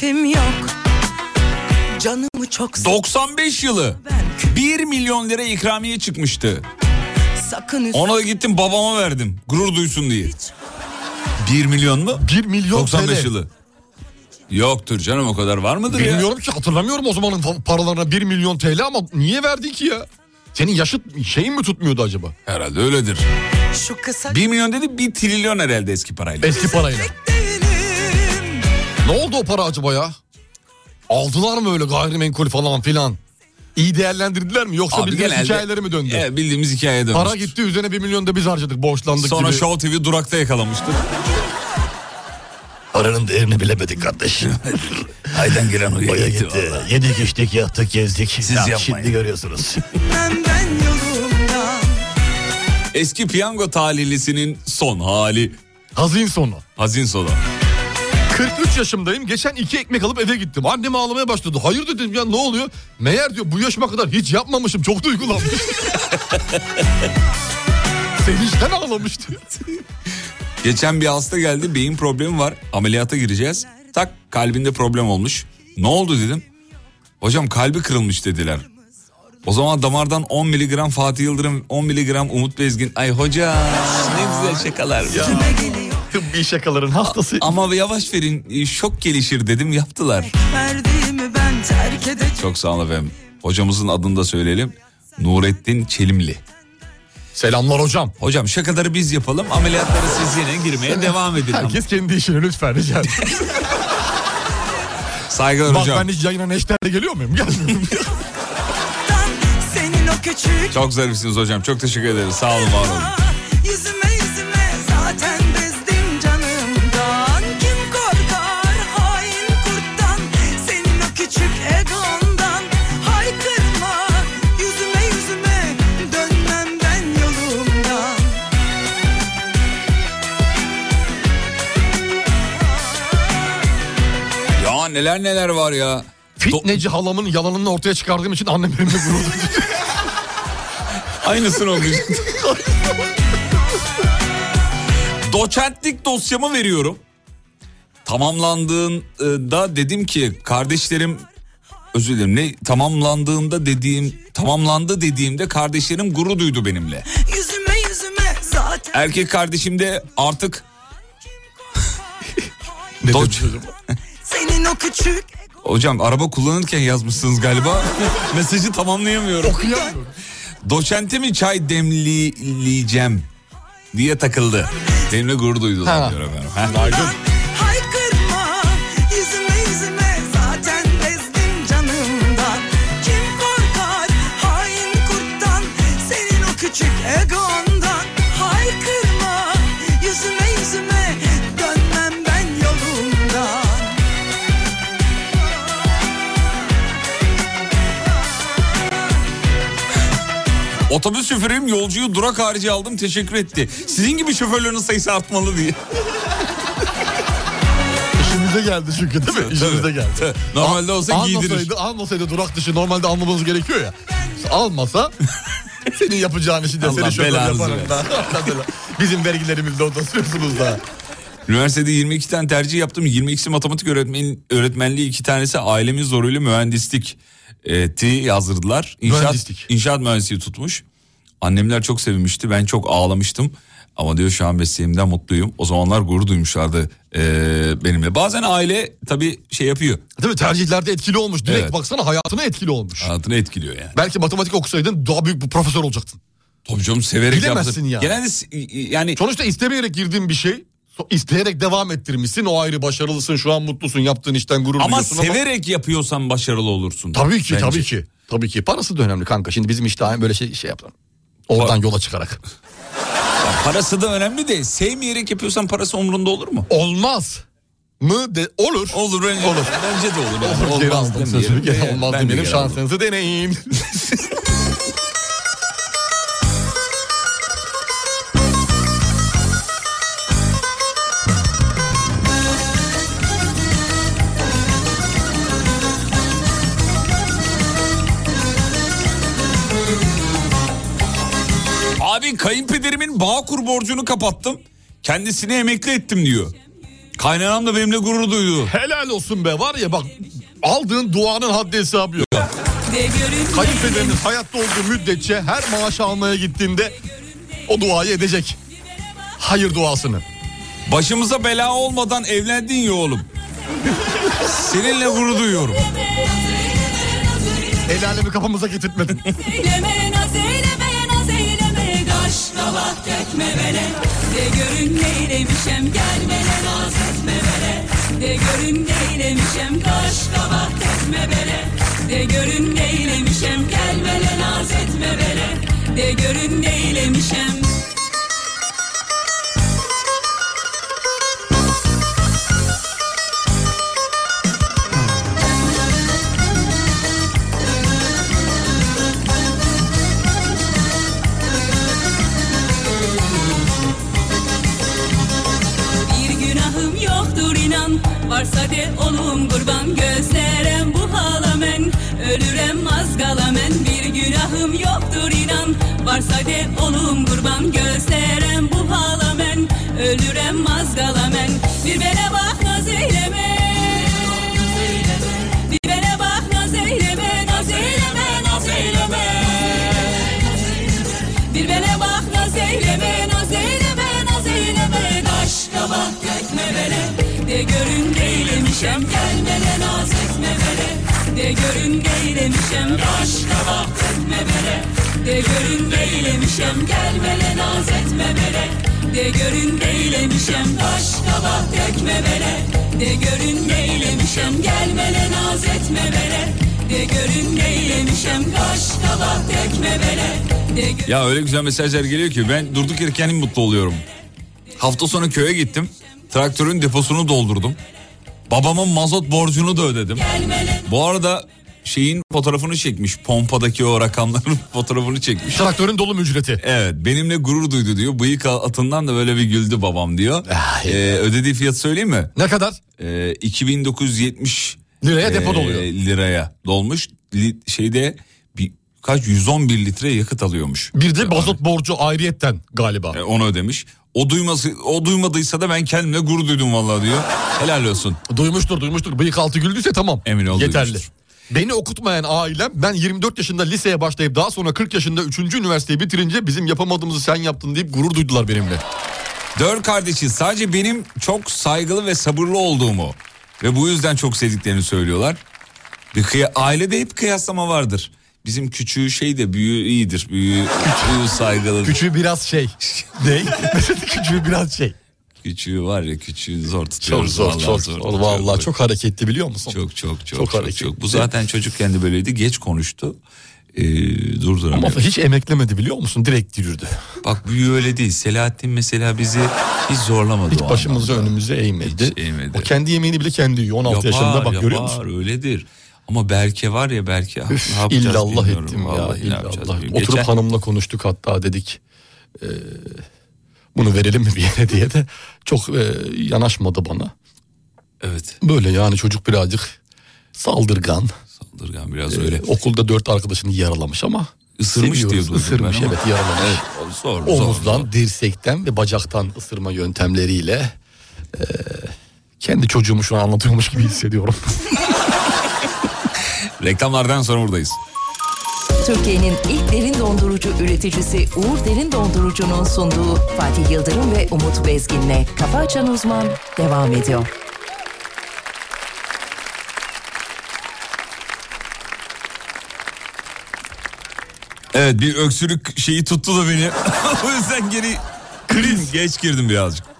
Keyfim yok. Canımı çok 95 yılı 1 milyon lira ikramiye çıkmıştı. Ona da gittim babama verdim. Gurur duysun diye. 1 milyon mu? 1 milyon 95 TL. yılı. Yoktur canım o kadar var mıdır ya? Bilmiyorum ki hatırlamıyorum o zamanın paralarına 1 milyon TL ama niye verdi ki ya? Senin yaşıt şeyin mi tutmuyordu acaba? Herhalde öyledir. şu kısa 1 milyon dedi 1 trilyon herhalde eski parayla. Eski parayla. Ne oldu o para acaba ya? Aldılar mı öyle gayrimenkul falan filan? İyi değerlendirdiler mi yoksa Abi bildiğimiz genelde- hikayeleri mi döndü? Evet, bildiğimiz hikayeye dönmüş. Para gitti üzerine 1 milyon da biz harcadık borçlandık Sonra gibi. Show TV durakta yakalamıştı. Paranın değerini bilemedik kardeş. [LAUGHS] Aydan giren Oya uyuya gitti. Yedik içtik yattık gezdik. Siz Ya, yapmayın. Şimdi görüyorsunuz. Eski piyango talihlisinin son hali. Hazin sonu. Hazin sonu. 43 yaşımdayım. Geçen iki ekmek alıp eve gittim. Annem ağlamaya başladı. Hayır dedim ya ne oluyor? Meğer diyor bu yaşıma kadar hiç yapmamışım. Çok duygulanmış. [LAUGHS] Sevinçten ağlamıştı. Geçen bir hasta geldi beyin problemi var ameliyata gireceğiz. Tak kalbinde problem olmuş. Ne oldu dedim. Hocam kalbi kırılmış dediler. O zaman damardan 10 miligram Fatih Yıldırım 10 miligram Umut Bezgin. Ay hoca ne güzel şakalar. Tıbbi şakaların hastası. Ama yavaş verin e, şok gelişir dedim yaptılar. Çok sağ olun efendim. Hocamızın adını da söyleyelim. Nurettin Çelimli. Selamlar hocam. Hocam şakaları biz yapalım ameliyatlara siz yine girmeye devam edin. Herkes kendi işini lütfen rica ederim. [LAUGHS] Saygılar Bak hocam. ben hiç yayına neşterle geliyor muyum? Gelmiyorum. Çok zarifsiniz hocam. Çok teşekkür ederiz. Sağ olun var olun. Neler neler var ya. Fitneci halamın yalanını ortaya çıkardığım için annem benimle gurur duydu. [LAUGHS] Aynısını olmuş. Doçentlik dosyamı veriyorum. Tamamlandığında dedim ki kardeşlerim özür dilerim ne tamamlandığında dediğim tamamlandı dediğimde kardeşlerim gurur duydu benimle. Yüzüme yüzüme zaten Erkek kardeşim de artık Ne Doç. Senin o küçük Hocam araba kullanırken yazmışsınız galiba. [LAUGHS] Mesajı tamamlayamıyorum. Okuyamıyorum. Doçentimi çay demleyeceğim diye takıldı. Benimle gurur duydular diyor efendim. Otobüs şoförüyüm yolcuyu durak harici aldım teşekkür etti. Sizin gibi şoförlerin sayısı artmalı diye. İşimize geldi çünkü değil mi? İşimize geldi. Normalde olsa Al- giydirir. Almasaydı, almasaydı durak dışı normalde almamız gerekiyor ya. Almasa senin yapacağın işi de Allah seni şoför yaparım da. [LAUGHS] Bizim vergilerimizle orada sürüyorsunuz da. Üniversitede 22 tane tercih yaptım. 22'si matematik öğretmen, öğretmenliği, iki tanesi ailemin zoruyla mühendislik e, ti yazdırdılar. İnşaat, Mühendislik. inşaat mühendisliği tutmuş. Annemler çok sevinmişti. Ben çok ağlamıştım. Ama diyor şu an mesleğimden mutluyum. O zamanlar gurur duymuşlardı e, benimle. Bazen aile tabii şey yapıyor. Mi? Tercihlerde etkili olmuş. Direkt Evet. baksana hayatına etkili olmuş. Hayatını etkiliyor yani. Belki matematik okusaydın daha büyük bir profesör olacaktın. Tabii canım severek Bilemezsin yaptım. ya. Genelde s- yani Sonuçta istemeyerek girdiğin bir şey. İsteyerek devam ettirmişsin. O ayrı başarılısın. Şu an mutlusun. Yaptığın işten gurur ama duyuyorsun ama... severek yapıyorsan başarılı olursun. Tabii ki Bence. tabii ki. Tabii ki. Parası da önemli kanka. Şimdi bizim işte böyle şey, şey yapalım. Oradan yola çıkarak. Parası da önemli de sevmeyerek yapıyorsan parası umurunda olur mu? Olmaz mı? De, olur. Olur bence. Olur. Bence de olur. Yani. Olur. Geri Olmaz aldım demeyelim. sözümü. Geri Ben olmaz de demeyelim. geri aldım. Şansınızı deneyin. [LAUGHS] Abi kayınpederimin Bağkur borcunu kapattım. Kendisini emekli ettim diyor. Kaynanam da benimle gurur duydu. Helal olsun be var ya bak aldığın duanın haddi hesabı yok. Kayınpederiniz hayatta olduğu müddetçe her maaş almaya gittiğinde o duayı edecek. Hayır duasını. Başımıza bela olmadan evlendin ya oğlum. Seninle gurur duyuyorum. El alemi kafamıza getirtmedin. Kabak dökme bele De görün neylemişem gelmene naz etme bele De görün neylemişem Kaş kabak dökme bele De görün neylemişem gelmene naz etme bele De görün neylemişem günahım yoktur inan. Varsa de olum kurban Gözlerem bu halamen. Ölürem az kalamen Bir bele bak naz eyleme. Bir bele bak naz eyleme Naz eyleme naz eyleme. Bir bele bak naz eyleme naz eyleme naz eyleme. Kaş kabak dökme bele. De görün neylemişem gelmene naz etme bele De görün neylemişem Kaş kabak dökme bele De görün neylemişem gelmene naz etme bele De görün neylemişem Kaş kabak dökme bele De görün neylemişem gelmene naz etme bele De görün neylemişem Kaş kabak De görün Ya öyle güzel mesajlar geliyor ki ben durduk yere kendim mutlu oluyorum. Hafta sonu köye gittim. Traktörün deposunu doldurdum. Babamın mazot borcunu da ödedim. Bu arada şeyin fotoğrafını çekmiş. Pompadaki o rakamların [LAUGHS] fotoğrafını çekmiş. Traktörün dolum ücreti. Evet benimle gurur duydu diyor. Bıyık atından da böyle bir güldü babam diyor. Ee, ödediği fiyat söyleyeyim mi? Ne kadar? Ee, 2970 Liraya depo doluyor. Liraya dolmuş. Li- şeyde bir, kaç 111 litre yakıt alıyormuş. Bir de mazot borcu ayrıyetten galiba. E, onu ödemiş. O duyması o duymadıysa da ben kendimle gurur duydum vallahi diyor. Helal olsun. Duymuştur duymuştur. Bıyık altı güldüyse tamam. Emin ol Yeterli. duymuştur. Beni okutmayan ailem ben 24 yaşında liseye başlayıp daha sonra 40 yaşında 3. üniversiteyi bitirince bizim yapamadığımızı sen yaptın deyip gurur duydular benimle. Dört kardeşi sadece benim çok saygılı ve sabırlı olduğumu ve bu yüzden çok sevdiklerini söylüyorlar. Bir kıya, ailede hep kıyaslama vardır. Bizim küçüğü şey de büyüğü iyidir. Büyüğü, küçüğü saygılı. Küçüğü biraz şey. ne? [LAUGHS] Küçüğü biraz şey. Küçüğü var ya küçüğü zor Çok tutuyoruz. zor, vallahi çok zor zor. Vallahi çok hareketli biliyor musun? Çok çok çok Çok çok, çok. Bu zaten çocukken de böyleydi. Geç konuştu. Ee, durduramıyor. Ama hiç emeklemedi biliyor musun? Direkt yürüdü. Bak büyüğü öyle değil. Selahattin mesela bizi hiç zorlamadı. Hiç başımızı anlamda. önümüze eğmedi. Hiç eğmedi. O kendi yemeğini bile kendi yiyor. 16 yaşında bak görüyor musun? öyledir. Ama Berke var ya Berke ne Üf, yapacağız illallah bilmiyorum. ettim ya. Vallahi ne yapacağız illallah. bilmiyorum. Oturup Geçen- hanımla konuştuk hatta dedik. e, bunu verelim mi bir yere [LAUGHS] diye de çok e, yanaşmadı bana. Evet Böyle yani çocuk birazcık saldırgan. saldırgan biraz öyle. okulda dört arkadaşını yaralamış ama. Isırmış seviyoruz. diye Isırmış ben ama. evet yaralamış. [LAUGHS] Evet, zor, zor, Omuzdan, zor. dirsekten ve bacaktan ısırma yöntemleriyle e, kendi çocuğumu şu an anlatıyormuş gibi hissediyorum. [LAUGHS] Reklamlardan sonra buradayız. Türkiye'nin ilk derin dondurucu üreticisi Uğur Derin Dondurucu'nun sunduğu Fatih Yıldırım ve Umut Bezgin'le Kafa Açan Uzman devam ediyor. Evet bir öksürük şeyi tuttu da beni. [LAUGHS] o yüzden geri kriz geç girdim birazcık.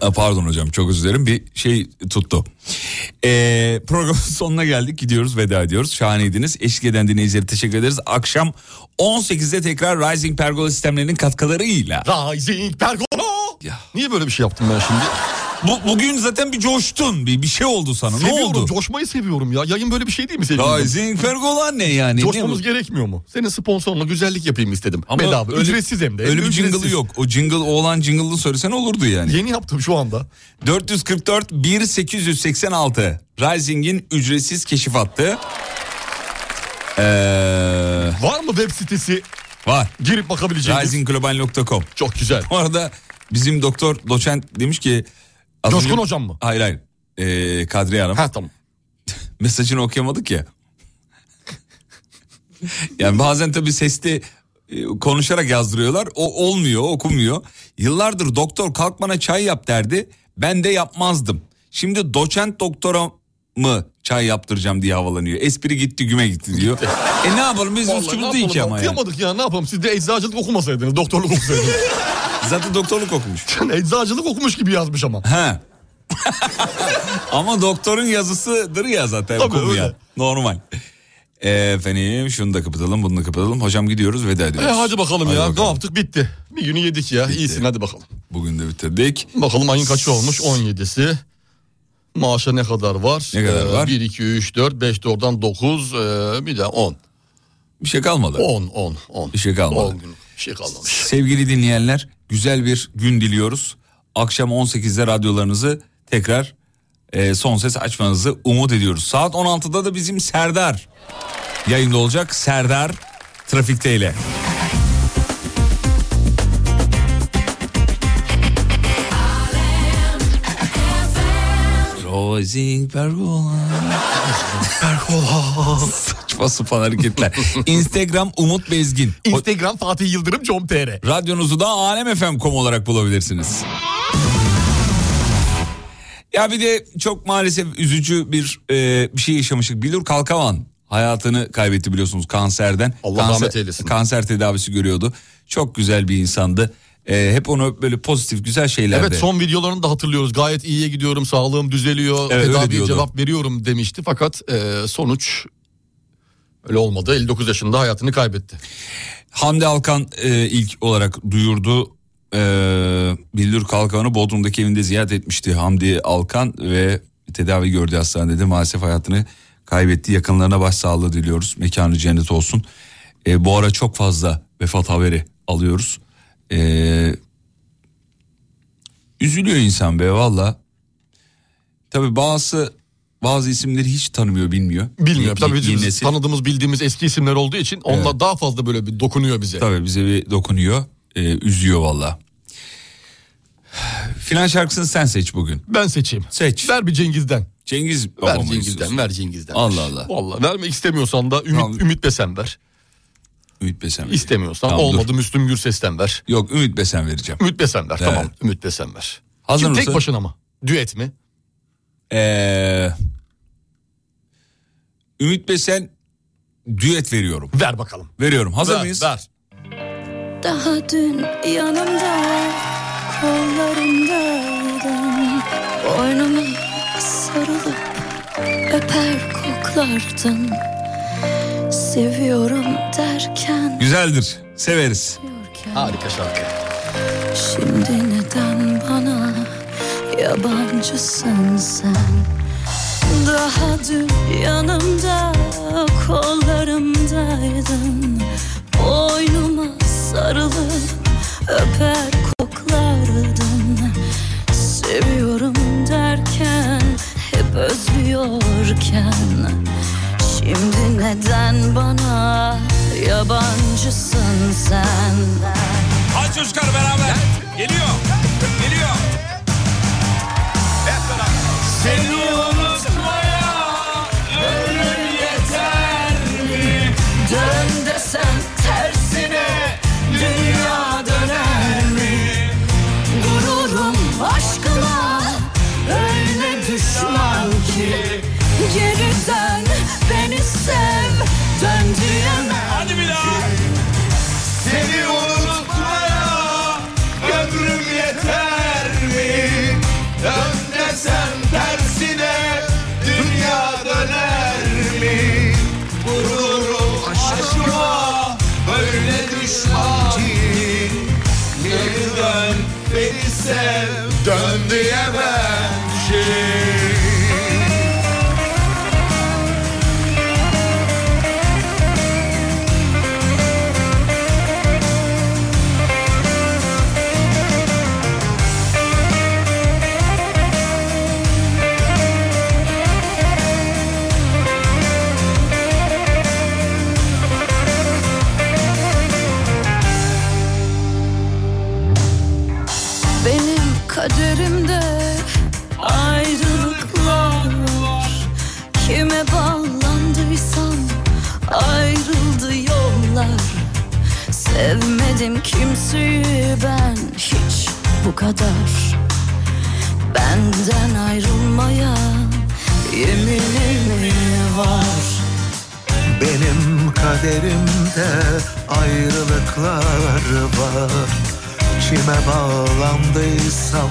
Pardon hocam çok özür dilerim bir şey tuttu. Ee, programın [LAUGHS] sonuna geldik gidiyoruz veda ediyoruz. Şahaneydiniz. Eşlik eden dinleyicilere teşekkür ederiz. Akşam 18'de tekrar Rising Pergola sistemlerinin katkılarıyla. Rising Pergola. Ya. Niye böyle bir şey yaptım ben şimdi? Bu, bugün zaten bir coştun bir, bir şey oldu sana ne Seviyorum, oldu? coşmayı seviyorum ya. Yayın böyle bir şey değil mi sevgili? Rising Pergola ne yani? Coşmamız Ne gerekmiyor mu? Senin sponsoruna güzellik yapayım istedim. Ama Bedava, öyle- ücretsiz hem de. Öyle bir jingle'ı yok. O jingle oğlan jingle'ını söylesen olurdu yani. Yeni yaptım şu anda. 444 1886 Rising'in ücretsiz keşif hattı. Ee, Var mı web sitesi var. girip bakabileceğimiz? Risingglobal.com Çok güzel. Bu arada bizim doktor doçent demiş ki Az Coşkun önce- hocam mı? Hayır hayır. Ee, Kadriye Hanım. Ha tamam. [LAUGHS] Mesajını okuyamadık ya. yani bazen tabii sesli e, konuşarak yazdırıyorlar. O olmuyor, okunmuyor. Yıllardır doktor kalk bana çay yap derdi. Ben de yapmazdım. Şimdi doçent doktora mı çay yaptıracağım diye havalanıyor. Espri gitti güme gitti diyor. e ne yapalım biz uskumuz değil ki ama yani. Ya ne yapalım siz de eczacılık okumasaydınız doktorluk okusaydınız. [LAUGHS] Zaten doktorluk okumuş. [LAUGHS] Eczacılık okumuş gibi yazmış ama. He. Ama doktorun yazısıdır ya zaten Tabii, öyle. Normal. E, Efendim şunu da kapatalım bunu da kapatalım. Hocam gidiyoruz veda E, ediyoruz. hadi bakalım Hadi ya bakalım. ne yaptık bitti. Bir günü yedik ya iyisin hadi bakalım. Bugün de bitirdik. Bakalım ayın kaçı olmuş 17'si. Maaşa ne kadar var? Ne kadar var? 1, 2, 3, 4, 5 de oradan 9 bir de 10. Bir şey kalmadı. 10, 10, 10. Bir şey kalmadı. 10 gün bir şey kalmamış. Sevgili dinleyenler güzel bir gün diliyoruz. Akşam 18'de radyolarınızı tekrar e, son ses açmanızı umut ediyoruz. Saat 16'da da bizim Serdar yayında olacak. Serdar trafikteyle. Rising pergola. [LAUGHS] Pergola. Saçma sapan hareketler. Instagram Umut Bezgin. Instagram Fatih Yıldırım com.tr. Radyonuzu da alemfm.com olarak bulabilirsiniz. Ya bir de çok maalesef üzücü bir e, bir şey yaşamıştık. Bilur Kalkavan hayatını kaybetti biliyorsunuz kanserden. Allah kanser, rahmet eylesin. Kanser tedavisi görüyordu. Çok güzel bir insandı. E, hep onu böyle pozitif güzel şeylerde. Evet son videolarını da hatırlıyoruz. Gayet iyiye gidiyorum, sağlığım düzeliyor, Evet, tedaviye cevap veriyorum demişti. Fakat e, sonuç öyle olmadı. 59 yaşında hayatını kaybetti. Hamdi Alkan e, ilk olarak duyurdu. E, Bildur Kalkan'ı Bodrum'daki evinde ziyaret etmişti Hamdi Alkan ve tedavi gördüğü hastanede maalesef hayatını kaybetti. Yakınlarına başsağlığı diliyoruz. Mekanı cennet olsun. E, bu ara çok fazla vefat haberi alıyoruz. E, üzülüyor insan be valla. Tabi bazı bazı isimleri hiç tanımıyor bilmiyor. Bilmiyorum Yeni- tabii yeni biz nesil. tanıdığımız bildiğimiz eski isimler olduğu için onlar daha fazla böyle bir dokunuyor bize. Tabii bize bir dokunuyor. e, üzüyor valla. Final şarkısını sen seç bugün. Ben seçeyim. Seç. Ver bir Cengiz'den. Cengiz Ver Cengiz'den, istiyorsun. ver Cengiz'den. Allah Allah. Vallahi vermek istemiyorsan da Ümit. Ümit Besen ver. Ümit Besen. İstemiyorsan Tamam, dur. olmadı Müslüm Gürses'ten ver. Yok Ümit Besen vereceğim. Ümit Besen ver Evet. tamam Ümit Besen ver. Hazır Şimdi mısın? tek başına mı? Düet mi? Ee, Ümit Besen düet veriyorum. Ver bakalım. Veriyorum. Hazır ver, mıyız? Ver. Daha dün yanımda kollarımdaydın Boynuma sarılıp öper koklardın Seviyorum derken Güzeldir. Severiz. Harika şarkı. Şimdi neden bana yabancısın sen Daha dün yanımda kollarımdaydın Boynuma sarılıp öper koklardın Seviyorum derken hep özlüyorken Şimdi neden bana yabancısın sen Hadi çocuklar beraber. Geliyor. Dön kadar. Benden ayrılmaya yeminim var. Benim kaderimde ayrılıklar var. Kime bağlandıysam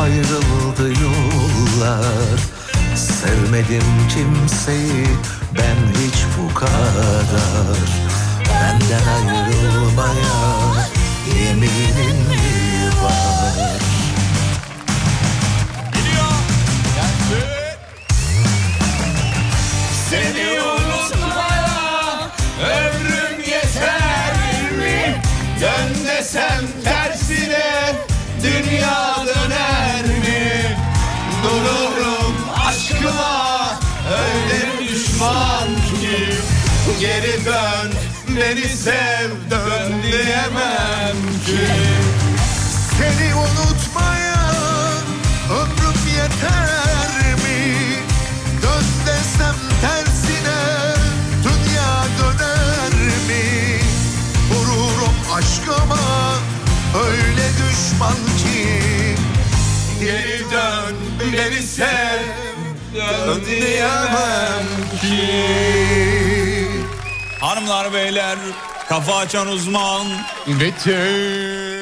ayrıldı yollar. Sevmedim kimseyi ben hiç bu kadar. Benden ayrılmaya yeminim Seni unutmaya ömrüm yeter mi? Dön tersine dünya döner mi? Dururum aşkıma öyle ki Geri dön beni sev dön diyemem ki Seni unutmaya ömrüm yeter mi? Dön desem tersine dünya döner mi? Vururum aşkıma öyle düşman ki Geri dön beni sev dön diyemem ki Hanımlar beyler kafa açan uzman. Bitti.